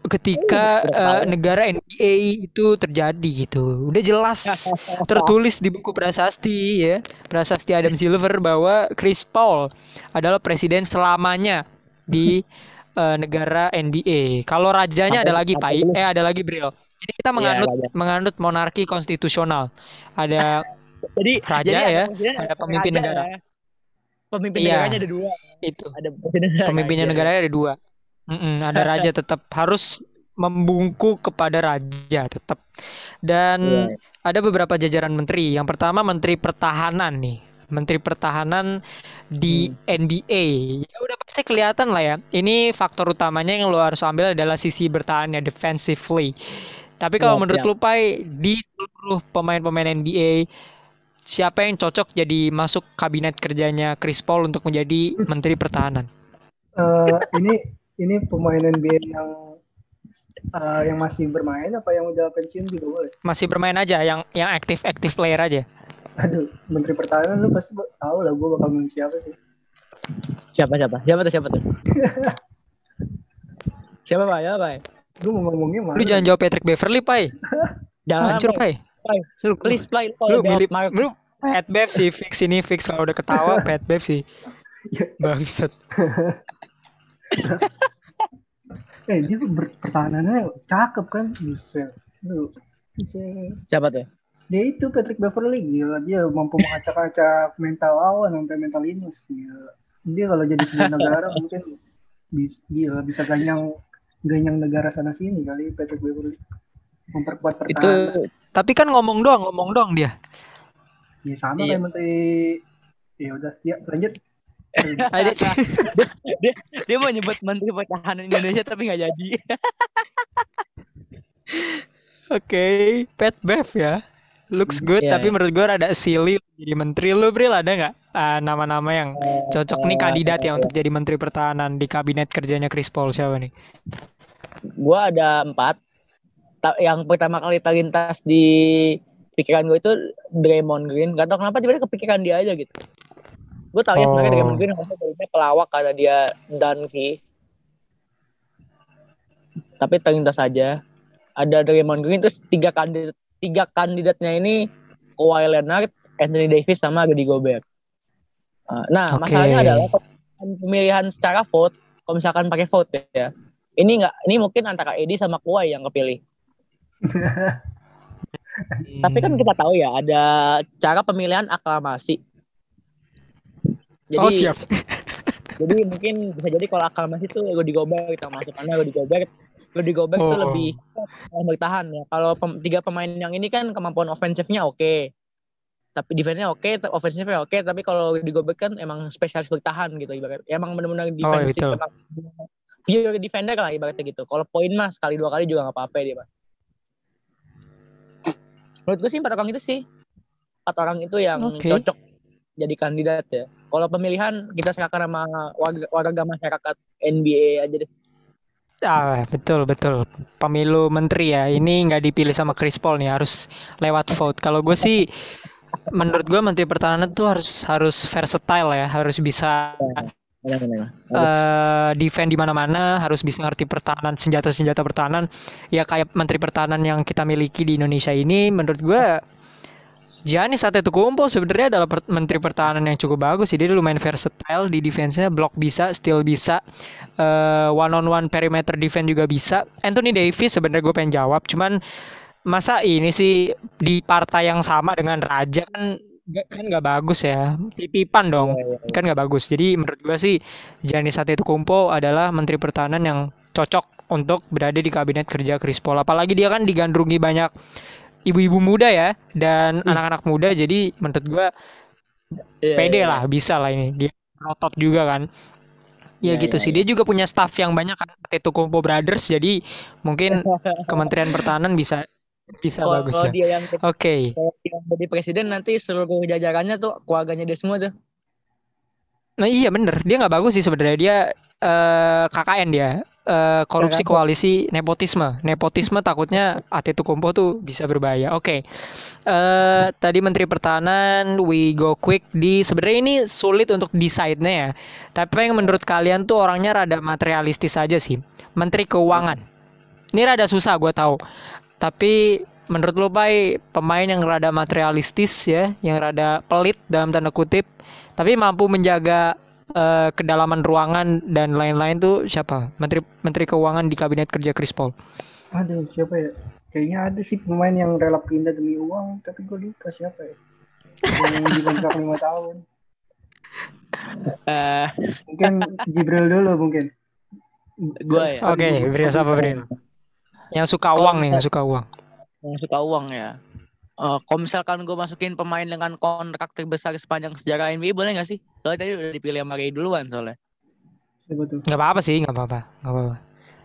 ketika tahu. negara NBA itu terjadi gitu. Udah jelas tertulis di buku prasasti ya, prasasti Adam Silver bahwa Chris Paul adalah presiden selamanya di eh, negara NBA. Kalau rajanya ada lagi Pak, eh ada lagi Bril. Ini kita menganut raja. menganut monarki konstitusional. Ada Jadi Raja jadi ya, ada pemimpin raja negara. ya. Pemimpin Iya. negaranya ada dua. itu. Ada Pemimpinnya negara ada dua. Mm-mm, ada raja tetap harus membungku kepada raja tetap. Dan Iya. ada beberapa jajaran menteri. Yang pertama Menteri Pertahanan nih. Menteri Pertahanan di NBA. Ya udah pasti kelihatan lah ya. Ini faktor utamanya yang lo harus ambil adalah sisi bertahannya defensively. Tapi kalau Siap, menurut siap. lu Pai di seluruh pemain-pemain NBA siapa yang cocok jadi masuk kabinet kerjanya Chris Paul untuk menjadi Menteri Pertahanan? Eh, ini ini pemain NBA yang eh, yang masih bermain apa yang udah pensiun juga boleh. Masih bermain aja yang yang aktif aktif player aja. Aduh, Menteri Pertahanan lu pasti tahu lah gue bakal milih siapa sih. Siapa siapa? Siapa tuh siapa tuh? siapa pak? Siapa pak? Gue mau ngomongnya mana? Lu jangan jawab Patrick Beverly, Pai. Jangan Hancur, Pak. Pai. Pai. Lu Please play. lu milih lu Pat Bev sih fix ini fix kalau udah ketawa Pat Bev sih. Bangsat. Eh dia ber- pertahanannya cakep kan, buset. Siapa tuh? Dia itu Patrick Beverly gila dia mampu mengacak-acak mental lawan sampai mental minus gila. Dia kalau jadi sebuah negara mungkin bisa gila bisa ganyang ganyang negara sana sini kali Patrick Beverly memperkuat Itu pertahanan. Tapi kan ngomong doang, ngomong doang dia. Ya sama Iya. kayak menteri ya udah ya lanjut. Ada dia, dia mau nyebut Menteri Pertahanan Indonesia tapi nggak jadi. Oke, Pat Bev ya. Looks good, Iya. tapi menurut gue ada silly jadi menteri. Lu Bril ada nggak ah, nama-nama yang cocok nih kandidat ya untuk jadi menteri pertahanan di kabinet kerjanya Chris Paul siapa nih? Gua ada empat. Yang pertama kali terlintas di pikiran gue itu Draymond Green. Gak tau kenapa tiba-tiba kepikiran dia aja gitu. Gue tau ya sebenarnya Oh. Draymond Green harusnya tadinya pelawak karena dia donkey. Tapi terlintas saja. Ada Draymond Green terus tiga kandidat tiga kandidatnya ini Kawhi Leonard, Anthony Davis sama Rudy Gobert. Uh, Nah, Oke. masalahnya adalah pemilihan secara vote, kalau misalkan pakai vote ya, ini nggak, ini mungkin antara Edi sama Kawhi yang kepilih. Tapi kan kita tahu ya ada cara pemilihan aklamasi. Jadi, oh siap. jadi mungkin bisa jadi kalau aklamasi itu Rudy Gobert kita masuk karena Rudy Gobert Rudy Gobert itu Oh. lebih eh, bertahan ya. Kalau pem- tiga pemain yang ini kan kemampuan ofensifnya oke. Tapi defense-nya oke, te- offensive-nya oke, tapi kalau Rudy Gobert kan emang spesialis bertahan gitu ibarat. Emang benar-benar defensif. betul. emang pure defender lah ibaratnya gitu. Kalau poin mah sekali dua kali juga nggak apa-apa dia, Pak. Menurut gue sih empat orang itu sih. Empat orang itu yang Oke. cocok jadi kandidat ya. Kalau pemilihan kita serahkan sama warga, warga masyarakat NBA aja deh. Ah, betul betul. Pemilu menteri ya. Ini nggak dipilih sama Chris Paul nih, harus lewat vote. Kalau gue sih menurut gue menteri pertahanan tuh harus harus versatile ya, harus bisa Benar-benar. Eh defend di mana-mana, harus bisa ngerti pertahanan senjata-senjata pertahanan. Ya kayak menteri pertahanan yang kita miliki di Indonesia ini menurut gue Giannis Antetokounmpo sebenarnya adalah per- menteri pertahanan yang cukup bagus sih. Dia lumayan versatile di defense-nya, block bisa, steal bisa, uh, one on one perimeter defense juga bisa. Anthony Davis sebenarnya gue pengen jawab, cuman masa ini sih di partai yang sama dengan Raja kan kan nggak bagus ya. Titipan dong, kan nggak bagus. Jadi menurut gue sih Giannis Antetokounmpo adalah menteri pertahanan yang cocok untuk berada di kabinet kerja Chris Paul. Apalagi dia kan digandrungi banyak ibu-ibu muda ya dan anak-anak muda. Jadi menurut gua Iya, pede iya. lah bisa lah ini. Dia rotot juga kan. Ya Iya, gitu iya, sih. Dia juga punya staff yang banyak kan Antetokounmpo Brothers. Jadi mungkin Kementerian Pertahanan bisa bisa Kalau bagus kalau lah dia yang oke. dia yang jadi presiden nanti seluruh jajarannya tuh keluarganya dia semua tuh. nah iya bener. Dia nggak bagus sih sebenarnya. Dia eh, KKN dia. Eh, korupsi koalisi nepotisme. Nepotisme takutnya Antetokounmpo tuh bisa berbahaya. Oke. Eh tadi Menteri Pertahanan we go quick di sebenarnya ini sulit untuk decide-nya ya. Tapi yang menurut kalian tuh orangnya rada materialistis aja sih. Menteri Keuangan. Ini rada susah gue tahu tapi menurut lo Pai pemain yang rada materialistis ya yang rada pelit dalam tanda kutip tapi mampu menjaga eh, kedalaman ruangan dan lain-lain tuh siapa Menteri Menteri Keuangan di kabinet kerja Chris Paul Aduh, siapa ya? Kayaknya ada sih pemain yang rela pindah demi uang, tapi gue lupa siapa ya. Yang dikontrak lima tahun. Eh, Mungkin Jibril dulu mungkin. Gua ya? Oke, Bril siapa Bril? Yang suka uang nih, yang suka uang. yang suka uang ya. Eh, kalau misalkan gue masukin pemain dengan kontrak terbesar sepanjang sejarah NBA boleh nggak sih? Soalnya tadi udah dipilih sama Ray duluan soalnya. Tuh? Nggak apa-apa sih, nggak apa-apa, nggak apa-apa.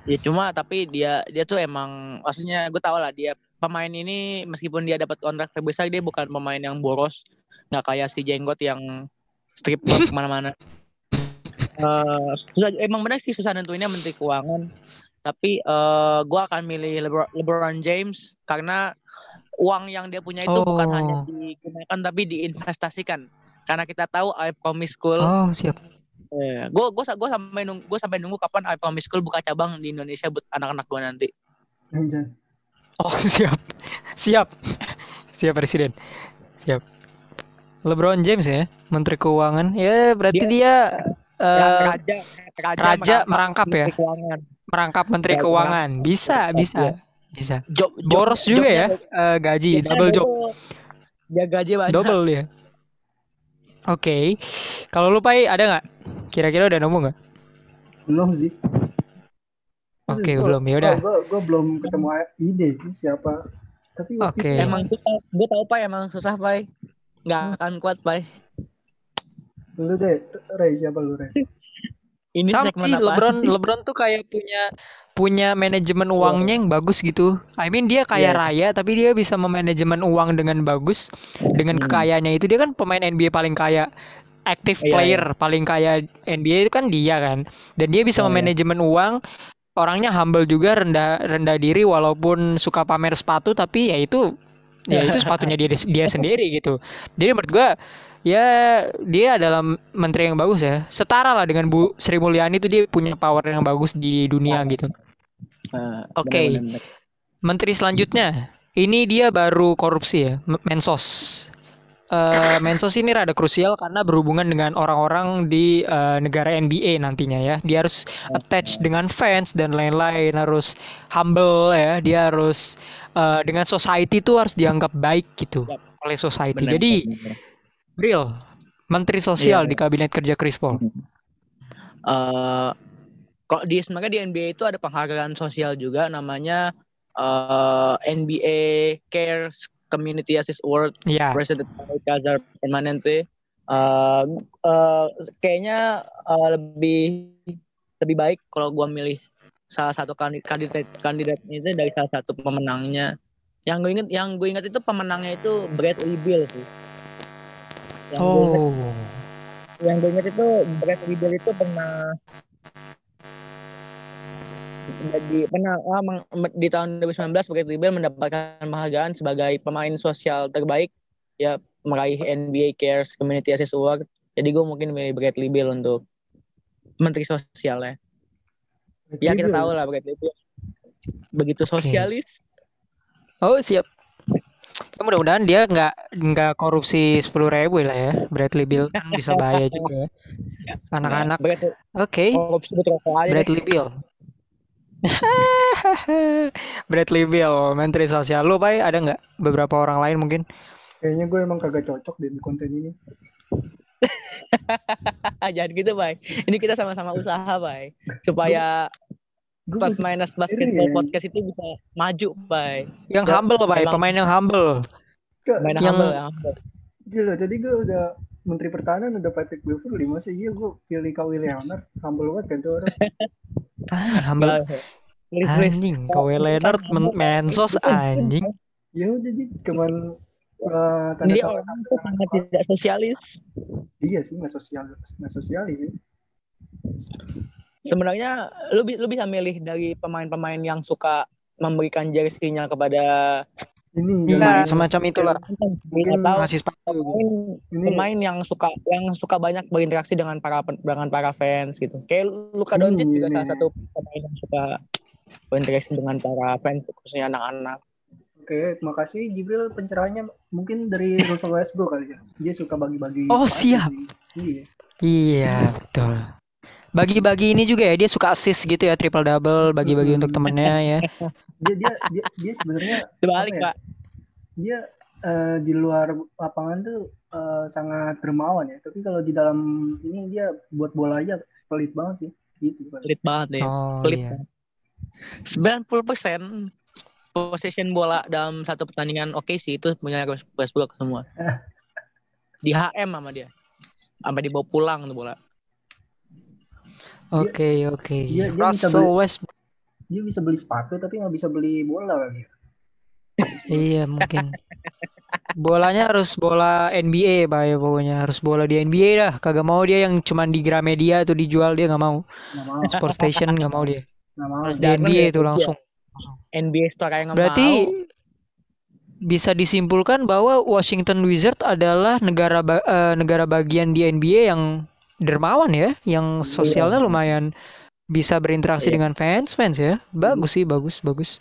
Ya cuma tapi dia dia tuh emang maksudnya gue tau lah dia pemain ini meskipun dia dapat kontrak terbesar dia bukan pemain yang boros nggak kayak si jenggot yang strip ke mana-mana. Eh, susah, emang benar sih susah nentuinnya menteri keuangan. Tapi eh gue akan milih Lebron, LeBron James karena uang yang dia punya itu bukan hanya Oh. digunakan tapi diinvestasikan. Karena kita tahu I Promise School Oh, siap. gue gue gue sampai nunggu gue sampai nunggu kapan I Promise School buka cabang di Indonesia buat anak-anak gue nanti. Oh, siap. Siap. Siap Presiden. Siap. LeBron James ya, Menteri Keuangan. Ya, berarti dia, eh, raja, raja, raja merangkap ya? Menteri Keuangan. Merangkap Menteri Raja Keuangan. Bisa, bisa. ya. Bisa. Job, job- Boros juga ya, eh, gaji, jobnya double job. Dia gaji banyak. Double dia. Oke. Kalau lu Pai ada nggak? Kira-kira udah nemu nggak? Belum sih. Oke, Gua- belum. Ya udah. Gue belum ketemu ide sih siapa. Tapi itu Emang susah. Gue tau Pai emang susah Pai. Nggak akan kuat Pai. Lu deh, Ray siapa lu Ray? Ini Sama sih LeBron? LeBron tuh kayak punya punya manajemen uangnya yang bagus gitu. I mean dia kaya Iya. raya tapi dia bisa memanajemen uang dengan bagus dengan Hmm. kekayaannya itu dia kan pemain NBA paling kaya active Iya, player paling kaya NBA itu kan dia kan. Dan dia bisa iya. memanajemen uang orangnya humble juga rendah rendah diri walaupun suka pamer sepatu tapi ya itu ya itu sepatunya dia dia sendiri gitu. Jadi menurut gua ya dia adalah menteri yang bagus ya. Setara lah dengan Bu Sri Mulyani itu dia punya power yang bagus di dunia gitu. Nah, Oke. benar-benar. Menteri selanjutnya ini dia baru korupsi ya, Mensos. Eh, Mensos ini rada krusial karena berhubungan dengan orang-orang di eh, negara NBA nantinya ya. Dia harus attach dengan fans dan lain-lain, harus humble ya. Dia harus eh, dengan society itu harus dianggap baik gitu oleh society. Benar, Jadi benar. Bril, Menteri Sosial Iya, di Kabinet Kerja Chris Paul. eh kok di sebenarnya di NBA itu ada penghargaan sosial juga namanya eh NBA Cares Community Assist Award Ya, presented by Kazar Permanente. Eh eh, kayaknya eh, lebih lebih baik kalau gua milih salah satu kandidat kandidat kandidatnya itu dari salah satu pemenangnya. Yang gue inget yang gue ingat itu pemenangnya itu Bradley Beal sih. Yang gue Oh, yang gue ingat itu Bradley Beal itu pernah jadi pernah ah, meng- di tahun 2019 Bradley Beal mendapatkan penghargaan sebagai pemain sosial terbaik ya meraih NBA Cares Community Assist Award. Jadi gue mungkin milih Bradley Beal untuk menteri sosial ya ya kita tahu lah Bradley Beal begitu sosialis. Oh siap. Ya, mudah-mudahan dia nggak nggak korupsi sepuluh ribu lah ya. Bradley Bill kan bisa bahaya juga. ya. Anak-anak. Berarti Oke. deh. Bradley Bill. Bradley Bill, Menteri Sosial. Lu, Bay, ada nggak beberapa orang lain mungkin? Kayaknya gue emang kagak cocok di konten ini. Jangan gitu, Bay. Ini kita sama-sama usaha, Bay. Supaya plus minus basketball Iya. podcast itu bisa maju, Bay. Yang Ya, humble, Bay, pemain yang humble. Gak, Main Yang- humble, yang humble. gila. Jadi gue udah Menteri Pertahanan udah Patrick Beverly. Masa iya gue pilih Kawhi Leonard. Humble banget kan tuh orang. Ah, humble. Anjing, Kawhi Leonard men- mensos anjing. Ya udah jadi cuman uh, tanda Dia orang itu sangat tidak sosialis. Iya sih nggak sosial nggak sosialis sih. Sebenarnya lu lu bisa milih dari pemain-pemain yang suka memberikan jersinya kepada Ini Iya, zaman- semacam itulah. Tahu Ngasih sepatu. pemain ini pemain yang suka yang suka banyak berinteraksi dengan para dengan para fans gitu. Kayak Luka Doncic juga iya. salah satu pemain yang suka berinteraksi dengan para fans khususnya anak-anak. Oke, terima kasih Jibril pencerahannya mungkin dari Russell Westbrook kali ya. Dia suka bagi-bagi. Oh, siap. Iya. Iya, betul. Bagi-bagi ini juga ya, dia suka assist gitu ya, triple double, bagi-bagi Hmm. untuk temennya ya. Dia dia dia, dia sebenarnya Terbalik, Apa ya? Pak. dia eh, di luar lapangan tuh eh, sangat dermawan ya. Tapi kalau di dalam ini dia buat bola aja pelit banget sih. Gitu. Pelit banget deh. Oh Pelit. iya. 90% possession bola dalam satu pertandingan oke sih itu punya Westbrook semua. Di HM sama dia. Sampai dibawa pulang tuh bola. Oke, oke. dia- dia bisa Russell beli- Westbrook. Dia bisa beli sepatu tapi nggak bisa beli bola kali ya. Iya, mungkin. Bolanya harus bola NBA, Pak ya pokoknya. Harus bola di NBA dah. Kagak mau dia yang cuman di Gramedia tuh dijual dia nggak mau. Mau. Sport Station nggak mau dia. Nggak mau. Harus di NBA ya, itu iya. langsung. NBA Store yang nggak Berarti mau. bisa disimpulkan bahwa Washington Wizard adalah negara ba- eh, negara bagian di NBA yang dermawan ya, yang sosialnya lumayan bisa berinteraksi Iya. dengan fans fans ya. Bagus sih, bagus, bagus.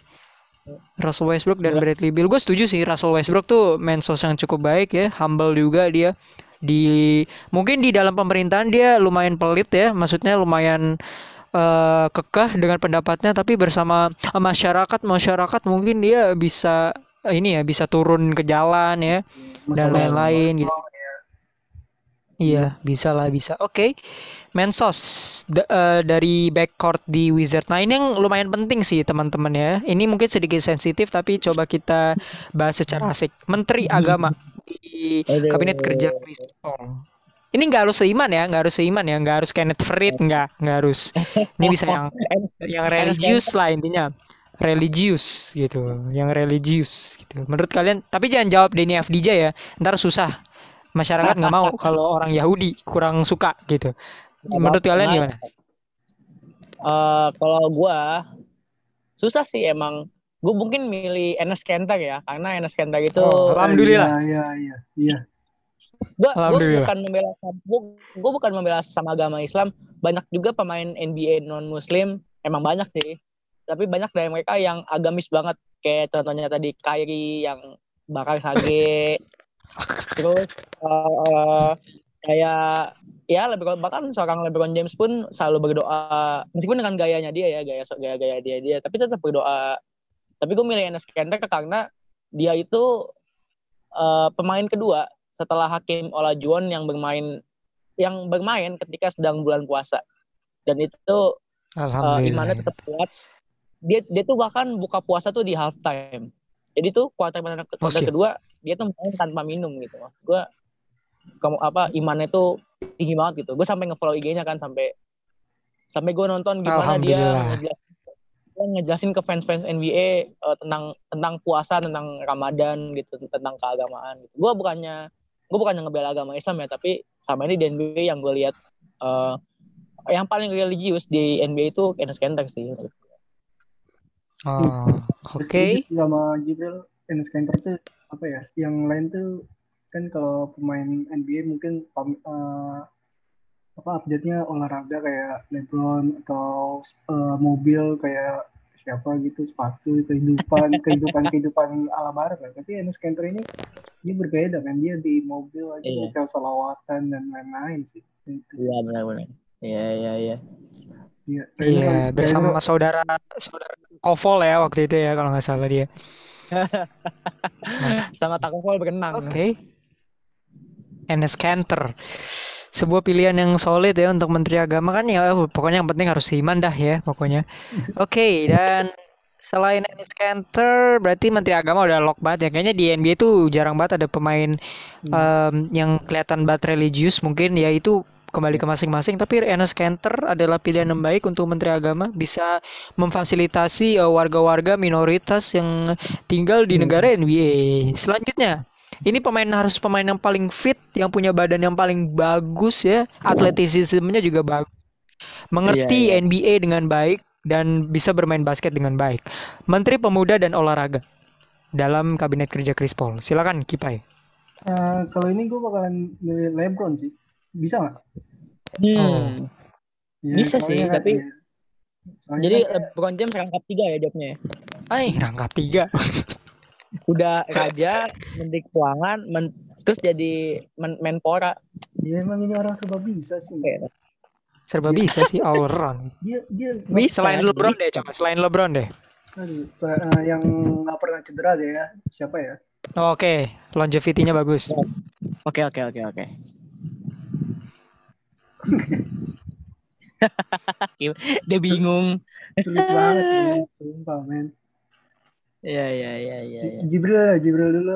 Russell Westbrook dan Iya. Bradley Beal, gue setuju sih Russell Westbrook tuh mensos yang cukup baik ya, humble juga dia. Di mungkin di dalam pemerintahan dia lumayan pelit ya, maksudnya lumayan eh, kekeh dengan pendapatnya, tapi bersama eh, masyarakat masyarakat mungkin dia bisa ini ya bisa turun ke jalan ya dan Masalah- lain-lain gitu. Iya, bisa lah, bisa. Oke. Mensos da- eh, dari backcourt di Wizard. Nah, ini yang lumayan penting sih, teman-teman ya. Ini mungkin sedikit sensitif tapi coba kita bahas secara asik. Menteri Agama di. Kabinet Kerja Chris Paul. Ini nggak harus seiman ya, nggak harus seiman ya, nggak harus Kenneth Farid, nggak, nggak harus. Ini bisa yang yang religius lah intinya religius gitu yang religius gitu menurut kalian tapi jangan jawab Denny FDJ ya ntar susah masyarakat nggak mau kalau orang Yahudi kurang suka gitu menurut kalian gimana Eh, kalau gua susah sih emang. Gue mungkin milih Enes Kanter ya, karena Enes Kanter itu Oh, Alhamdulillah. Iya, iya, iya. gua, gua Alhamdulillah. bukan membela gua, gua bukan membela sama agama Islam. Banyak juga pemain NBA non Muslim, emang banyak sih. Tapi banyak dari mereka yang agamis banget, kayak contohnya tadi Kyrie yang bakar sage. Terus eh, kayak ya LeBron bahkan seorang LeBron James pun selalu berdoa meskipun dengan gayanya dia ya gaya gaya gaya dia dia tapi tetap berdoa. Tapi gue milih Enes Kanter karena dia itu eh, pemain kedua setelah Hakim Olajuwon yang bermain yang bermain ketika sedang bulan puasa. Dan itu Alhamdulillah. imannya tetap kuat. Dia dia tuh bahkan buka puasa tuh di halftime. Jadi tuh kuarter kuarter siap. kedua dia tuh main tanpa minum gitu. Gue kamu apa imannya tuh tinggi banget gitu. Gue sampai ngefollow IG-nya kan sampai sampai gue nonton gimana dia ngejelasin, dia ngejelasin ke fans-fans NBA eh, tentang tentang puasa tentang Ramadan gitu tentang keagamaan gitu. Gue bukannya gue bukannya ngebela agama Islam ya tapi sama ini di NBA yang gue lihat eh, yang paling religius di NBA itu Enes Kanter sih. Oh oke. Setuju sama Jibril Enes Kanter tuh apa ya yang lain tuh kan kalau pemain NBA mungkin pam- eh, apa update-nya olahraga kayak LeBron atau eh, mobil kayak siapa gitu sepatu kehidupan kehidupan kehidupan ala barat kan tapi Enes Kanter ini dia berbeda kan dia di mobil aja Iya. hotel selawatan dan lain-lain sih itu Iya benar-benar. Iya iya iya. Iya, Iya, bersama saudara saudara Koval ya waktu itu ya kalau nggak salah dia. Sama Takovol berenang. Oke. Enes Kanter. Sebuah pilihan yang solid ya untuk Menteri Agama kan ya pokoknya yang penting harus iman dah ya pokoknya. Oke, dan selain Enes Kanter berarti Menteri Agama udah lock banget ya. Kayaknya di NBA tuh jarang banget ada pemain em, yang kelihatan banget religius mungkin ya itu kembali ke masing-masing tapi Enes Kanter adalah pilihan yang baik untuk Menteri Agama bisa memfasilitasi eh, warga-warga minoritas yang tinggal di Hmm. negara NBA. Selanjutnya, ini pemain harus pemain yang paling fit, yang punya badan yang paling bagus ya, atletisismenya juga bagus. Mengerti Iya, iya. NBA dengan baik dan bisa bermain basket dengan baik. Menteri Pemuda dan Olahraga dalam kabinet kerja Chris Paul. Silakan Kipai. Eh, kalau ini gue bakalan milih LeBron sih bisa nggak Hmm. Ya, Bisa sih, kan- tapi- ya. Soalnya Jadi kan, LeBron James rangkap tiga ya jawabnya. ya? Ay, rangkap tiga. Udah raja, menteri keuangan, men- terus jadi men Menpora. ya emang ini orang serba bisa sih. Serba bisa sih all around. dia dia Bisa. Selain LeBron deh, coba selain LeBron deh. Aduh, eh, yang nggak pernah cedera deh ya siapa ya Oke, longevity-nya bagus. Oke oke oke oke. Dia bingung. sulit banget men sumpah men Iya iya iya iya. iya. Jibril lah Jibril dulu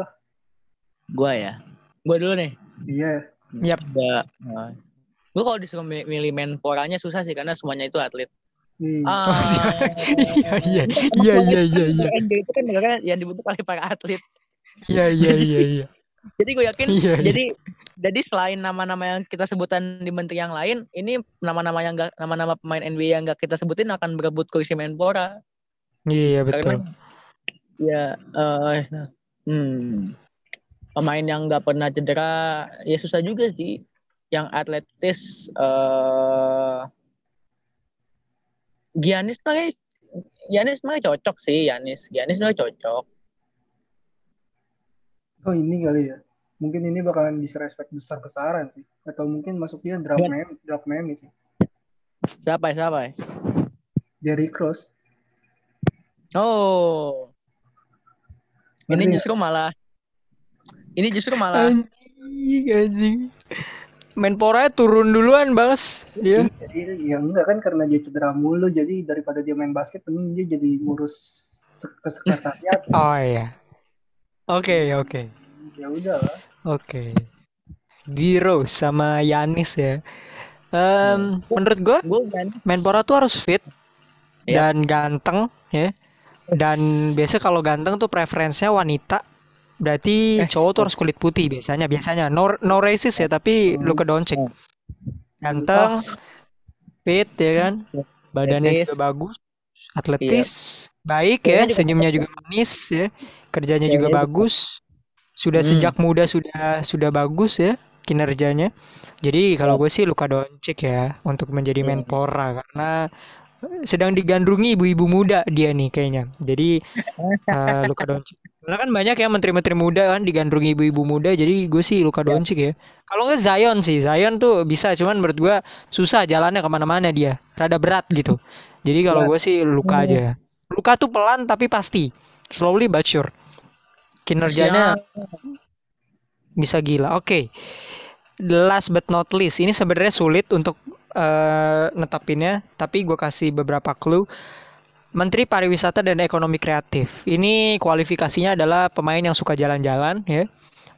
Gua ya. Gua dulu nih. iya Yap. Gua, uh, gua kalau disuruh mi- milih Menporanya susah sih karena semuanya itu atlet. nih Ah, Iya, iya. Iya, iya, iya, iya. NBA itu kan negara yang dibentuk oleh para atlet. Iya, iya, iya, iya. Jadi gue yakin Iya, iya. jadi jadi selain nama-nama yang kita sebutan di menteri yang lain, ini nama-nama yang enggak nama-nama pemain NBA yang enggak kita sebutin akan berebut kursi Menpora. Iya, betul. Karena ya eh hmm, pemain yang nggak pernah cedera ya susah juga sih. Yang atletis eh Giannis sebenarnya Giannis sebenarnya cocok sih Giannis. Giannis sebenarnya cocok. Oh ini kali ya mungkin ini bakalan disrespect besar besaran sih atau mungkin masuknya draft Ya. meme draft meme sih Siapa ya siapa ya? Derrick Rose Oh, ini nggak? justru malah ini justru malah Anjing, anjing. Menpora turun duluan, Bas. Dia. jadi ya enggak kan karena dia cedera mulu jadi daripada dia main basket mending dia jadi ngurus sek- kesekretariat Oh iya. Oke, oke. ya udah lah Oke. Giro sama Yanis ya. Em, menurut gua gue Menpora tuh harus fit Iya. dan ganteng ya. Dan biasa kalau ganteng tuh preferensinya wanita. Berarti Eh, cowok tuh harus kulit putih biasanya. Biasanya no no racist ya, tapi Hmm. Luka Doncic. Ganteng, fit ya kan. Badannya juga bagus, atletis, baik ya, senyumnya juga manis ya. Kerjanya juga juga- bagus. Sudah Hmm. sejak muda sudah sudah bagus ya kinerjanya. Jadi kalau gue sih Luka Doncic ya untuk menjadi. Menpora karena sedang digandrungi ibu-ibu muda dia nih kayaknya. Jadi eh, Luka Doncic. Karena kan banyak ya menteri-menteri muda kan digandrungi ibu-ibu muda. Jadi gue sih Luka Ya. Doncic ya. Kalau nggak Zion sih, Zion tuh bisa. Cuman menurut gue susah jalannya ke mana-mana dia. Rada berat gitu. Jadi kalau gue sih Luka Hmm. aja. Luka tuh pelan tapi pasti. Slowly but sure. Kinerjanya bisa gila. Oke. Last but not least, ini sebenarnya sulit untuk eh, netapinnya, tapi gue kasih beberapa clue. Menteri Pariwisata dan Ekonomi Kreatif. Ini kualifikasinya adalah pemain yang suka jalan-jalan, ya.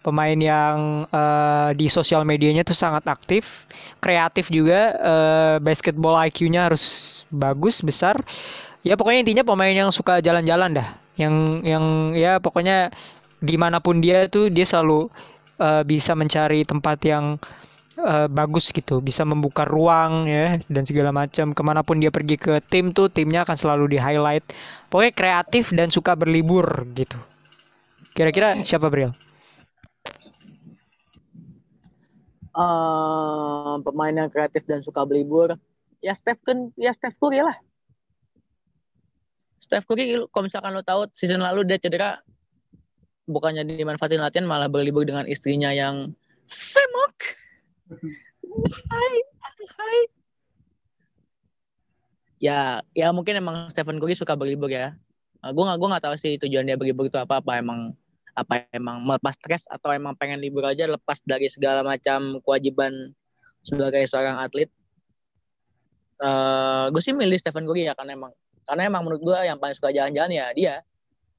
Pemain yang eh, di sosial medianya tuh sangat aktif, kreatif juga, eh, basketball IQ-nya harus bagus, besar. Ya pokoknya intinya pemain yang suka jalan-jalan dah. Yang yang ya pokoknya di mana pun dia tuh dia selalu eh, bisa mencari tempat yang eh, bagus gitu, bisa membuka ruang ya dan segala macam. Ke mana pun dia pergi ke tim tuh timnya akan selalu di highlight. Pokoknya kreatif dan suka berlibur gitu. Kira-kira siapa Bril? eh, pemain yang kreatif dan suka berlibur. Ya Steph kan, ya Steph Curry lah. Steph Curry kalau misalkan lo tahu season lalu dia cedera bukannya dimanfaatin latihan malah berlibur dengan istrinya yang semok. Hai, hai. Ya, ya mungkin emang Stephen Curry suka berlibur ya. Uh, gue nggak gue nggak tahu sih tujuan dia berlibur itu apa apa emang apa emang melepas stres atau emang pengen libur aja lepas dari segala macam kewajiban sebagai seorang atlet. Uh, gue sih milih Stephen Curry ya karena emang karena emang menurut gue yang paling suka jalan-jalan ya dia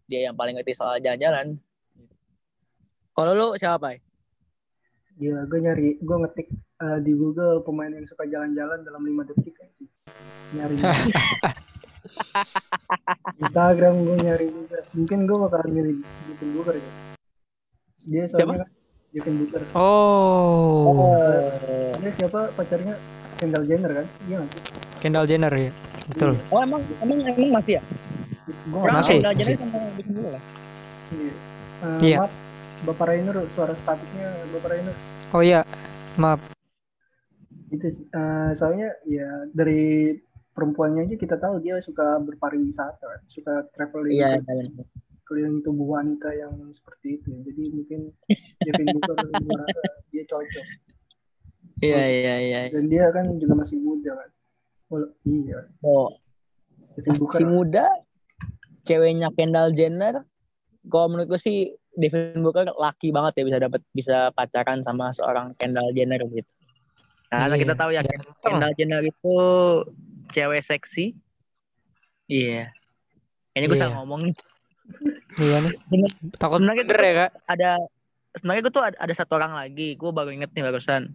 dia yang paling ngerti soal jalan-jalan kalau lu siapa Pak? Ya, gue nyari, gue ngetik uh, di Google pemain yang suka jalan-jalan dalam lima detik aja. Nyari. Instagram gue nyari juga. Mungkin gue bakal milih Devin Booker ya. Dia soalnya kan Booker. Oh. Uh, dia siapa pacarnya Kendall Jenner kan? Iya nggak sih? Kendall Jenner ya. Betul. Oh emang emang emang masih ya? Orang Masih, Kendall Jenner masih. sama Booker ya? Iya. Uh, Iya. Maaf, Bapak Rainer, suara statiknya Bapak Rainer. Oh iya. Maaf. Itu sih. Eh, soalnya ya dari perempuannya aja kita tahu dia suka berpariwisata, suka traveling Iya, ke keliling tubuh wanita yang seperti itu. Jadi mungkin Devin Booker gue rasa dia cocok. iya, iya, iya. Dan dia kan juga masih muda kan. Oh, iya, Oh, Devin Booker. si muda, ceweknya Kendall Jenner. Kalau menurut gue sih Devin Booker laki banget ya bisa dapat bisa pacaran sama seorang Kendall Jenner gitu. Karena Iya, kita tahu ya. Kendall Jenner itu cewek seksi. Iya. Kayaknya gue Iya. salah ngomong nih. Iya nih. Takut sebenarnya bener ya kak. ada sebenarnya gue tuh ada, ada satu orang lagi. Gue baru inget nih barusan.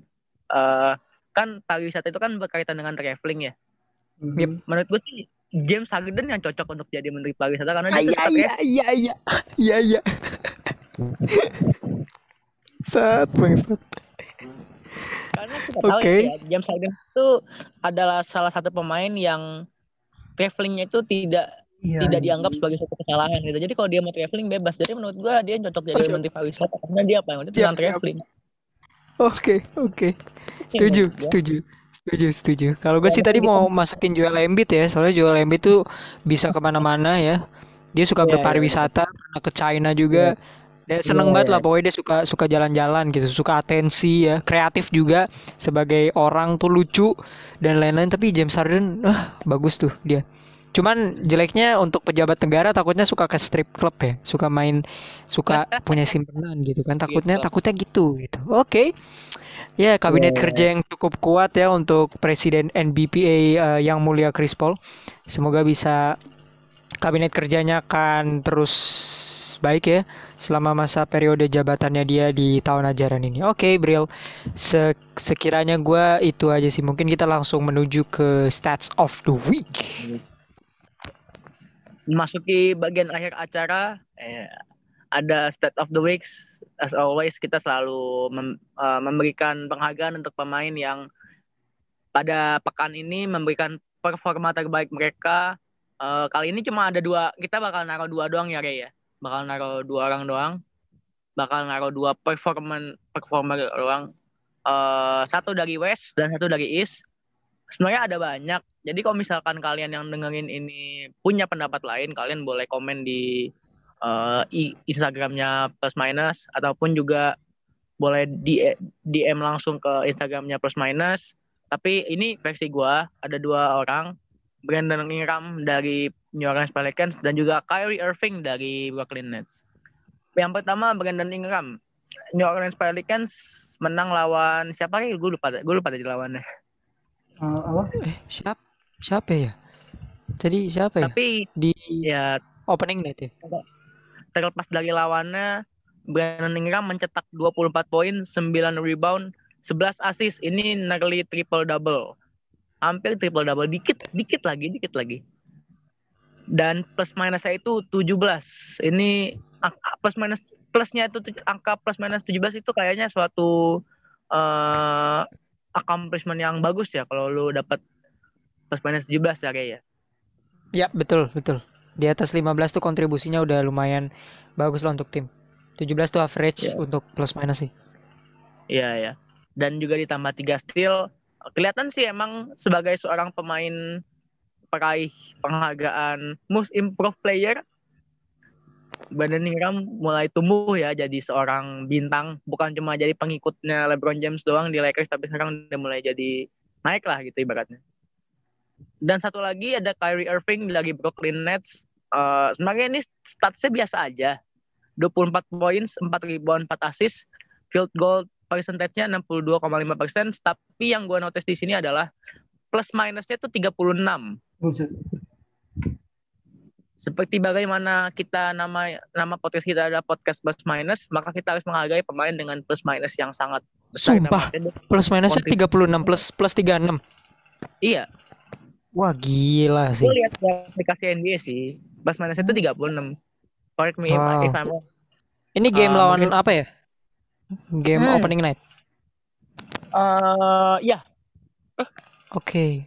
Eh kan pariwisata itu kan berkaitan dengan traveling ya. Yep. Menurut gue sih James Harden yang cocok untuk jadi menteri pariwisata karena Ah, dia Iya suka iya iya iya iya iya. Sat bangsat. Karena kita tahu Oke. ya, James Harden itu adalah salah satu pemain yang travelingnya itu tidak Iya, tidak iya. dianggap sebagai suatu kesalahan gitu. Jadi kalau dia mau traveling bebas. Jadi menurut gua dia cocok jadi Siap. menteri pariwisata karena dia apa yang penting traveling. Oke oke. Setuju menurut gua. Setuju. Setuju. Kalau gue sih tadi mau masukin Joel Embiid ya, soalnya Joel Embiid tuh bisa ke mana-mana ya. Dia suka Iya, iya, berpariwisata, pernah ke China juga. Dia seneng Iya, banget iya. lah, pokoknya dia suka suka jalan-jalan gitu, suka atensi ya, kreatif juga sebagai orang tuh lucu dan lain-lain. Tapi James Harden, ah bagus tuh dia. Cuman jeleknya untuk pejabat negara takutnya suka ke strip club ya, suka main, suka punya simpenan gitu kan. Takutnya Gitu. takutnya gitu gitu. Oke. Ya, kabinet Iya, iya. kerja yang cukup kuat ya untuk presiden NBPA eh, yang mulia Chris Paul. Semoga bisa kabinet kerjanya akan terus baik ya selama masa periode jabatannya dia di tahun ajaran ini. Oke, Bril. Se- sekiranya gua itu aja sih. Mungkin kita langsung menuju ke stats of the week. Memasuki bagian akhir acara eh, ada state of the week. As always kita selalu mem- eh, memberikan penghargaan untuk pemain yang pada pekan ini memberikan performa terbaik mereka. Eh, kali ini cuma ada dua, kita bakal naruh dua doang ya Rey ya. Bakal naruh dua orang doang. Bakal naruh dua performan performer doang. Eh, satu dari West dan satu dari East. Sebenarnya ada banyak. Jadi kalau misalkan kalian yang dengerin ini punya pendapat lain, kalian boleh komen di i- Instagramnya plus minus ataupun juga boleh di DM langsung ke Instagramnya plus minus. Tapi ini versi gua ada dua orang, Brandon Ingram dari New Orleans Pelicans dan juga Kyrie Irving dari Brooklyn Nets. Yang pertama Brandon Ingram, New Orleans Pelicans menang lawan siapa sih? Gue lupa, gue lupa tadi lawannya. Eh, apa? Eh, siapa? Siapa ya? Tadi siapa ya? Tapi Di ya opening night ya? terlepas dari lawannya Brandon Ingram mencetak 24 poin, 9 rebound, 11 assist. Ini nearly triple double. Hampir triple double dikit dikit lagi, dikit lagi. Dan plus minusnya itu 17. Ini plus minus plusnya itu angka plus minus 17 itu kayaknya suatu eh accomplishment yang bagus ya kalau lu dapat plus minus 17 ya kayak ya. Betul, betul. Di atas 15 tuh kontribusinya udah lumayan bagus lah untuk tim. 17 tuh average Ya. untuk plus minus sih. Iya ya. Dan juga ditambah tiga steal. Kelihatan sih emang sebagai seorang pemain peraih penghargaan Most Improved Player Brandon Ingram mulai tumbuh ya jadi seorang bintang bukan cuma jadi pengikutnya LeBron James doang di Lakers tapi sekarang udah mulai jadi naik lah gitu ibaratnya dan satu lagi ada Kyrie Irving dari Brooklyn Nets uh, sebenarnya ini statsnya biasa aja 24 poin 4 rebound 4 assist field goal percentage-nya 62,5 persen tapi yang gue notice di sini adalah plus minusnya itu 36 Buset. seperti bagaimana kita nama nama podcast kita adalah podcast plus minus, maka kita harus menghargai pemain dengan plus minus yang sangat besar. Sumpah. Plus minusnya 36 plus plus 36. Iya, Wah gila sih. gue lihat aplikasi NBA sih, plus minus itu 36. Correct me Wow. if I'm wrong. Ini game Ah, lawan mungkin- apa ya? Game Hmm. opening night. Eh, ya, Oke.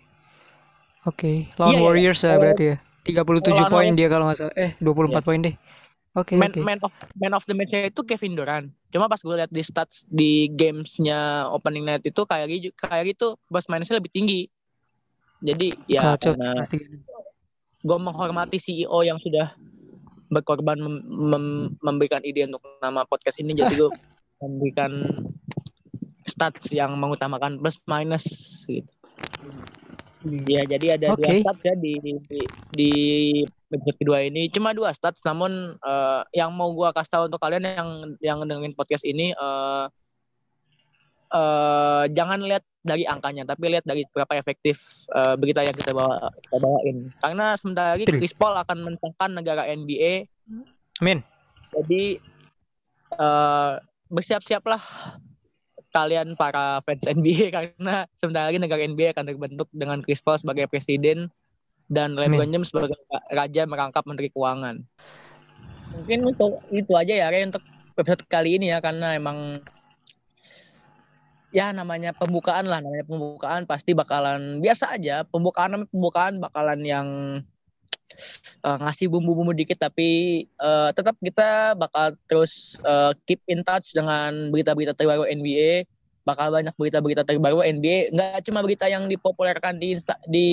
Oke, lawan Iya, iya. Warriors ya Eh, berarti ya. 37 lawan poin dia kalau nggak salah. Eh, 24 poin deh. Oke, man, oke. man of man of the match itu Kevin Durant. Cuma pas gue lihat di stats di gamesnya opening night itu kayak gitu, kayak gitu plus minusnya lebih tinggi. Jadi ya Kacau karena pasti. gue menghormati CEO yang sudah berkorban mem- mem- memberikan ide untuk nama podcast ini jadi gue memberikan stats yang mengutamakan plus minus gitu ya jadi ada Oke. dua stats ya di di, di episode kedua ini cuma dua stats namun eh, yang mau gue kasih tahu untuk kalian yang yang dengerin podcast ini eh eh, jangan lihat dari angkanya tapi lihat dari berapa efektif eh, berita yang kita bawa kita bawain karena sebentar lagi. Chris Paul akan menentangkan negara NBA Amin. jadi eh bersiap-siaplah kalian para fans NBA karena sebentar lagi negara NBA akan terbentuk dengan Chris Paul sebagai presiden dan LeBron James sebagai raja merangkap menteri keuangan. Mungkin untuk itu aja ya Ray, untuk episode kali ini ya karena emang ya namanya pembukaan lah namanya pembukaan pasti bakalan biasa aja. Pembukaan namanya pembukaan bakalan yang eh, ngasih bumbu-bumbu dikit tapi eh, tetap kita bakal terus eh, keep in touch dengan berita-berita terbaru NBA bakal banyak berita-berita terbaru NBA nggak cuma berita yang dipopulerkan di Insta- di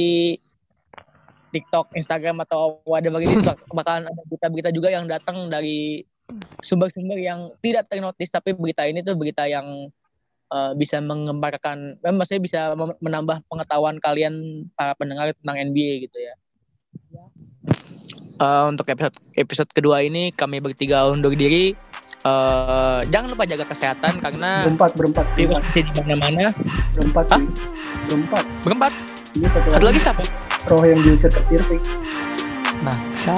TikTok, Instagram atau whatever ini bak- bakalan ada berita-berita juga yang datang dari sumber-sumber yang tidak ternotis. Tapi berita ini tuh berita yang eh, bisa mengembarkan, eh, maksudnya bisa menambah pengetahuan kalian para pendengar tentang NBA gitu ya. Eh, untuk episode episode kedua ini kami bertiga undur diri. Eh, jangan lupa jaga kesehatan karena Berempat, berempat, di mana-mana. berempat, sih. berempat. Berempat. Ini satu Satu lagi siapa? roh yang diusir ke Irving. Bangsa.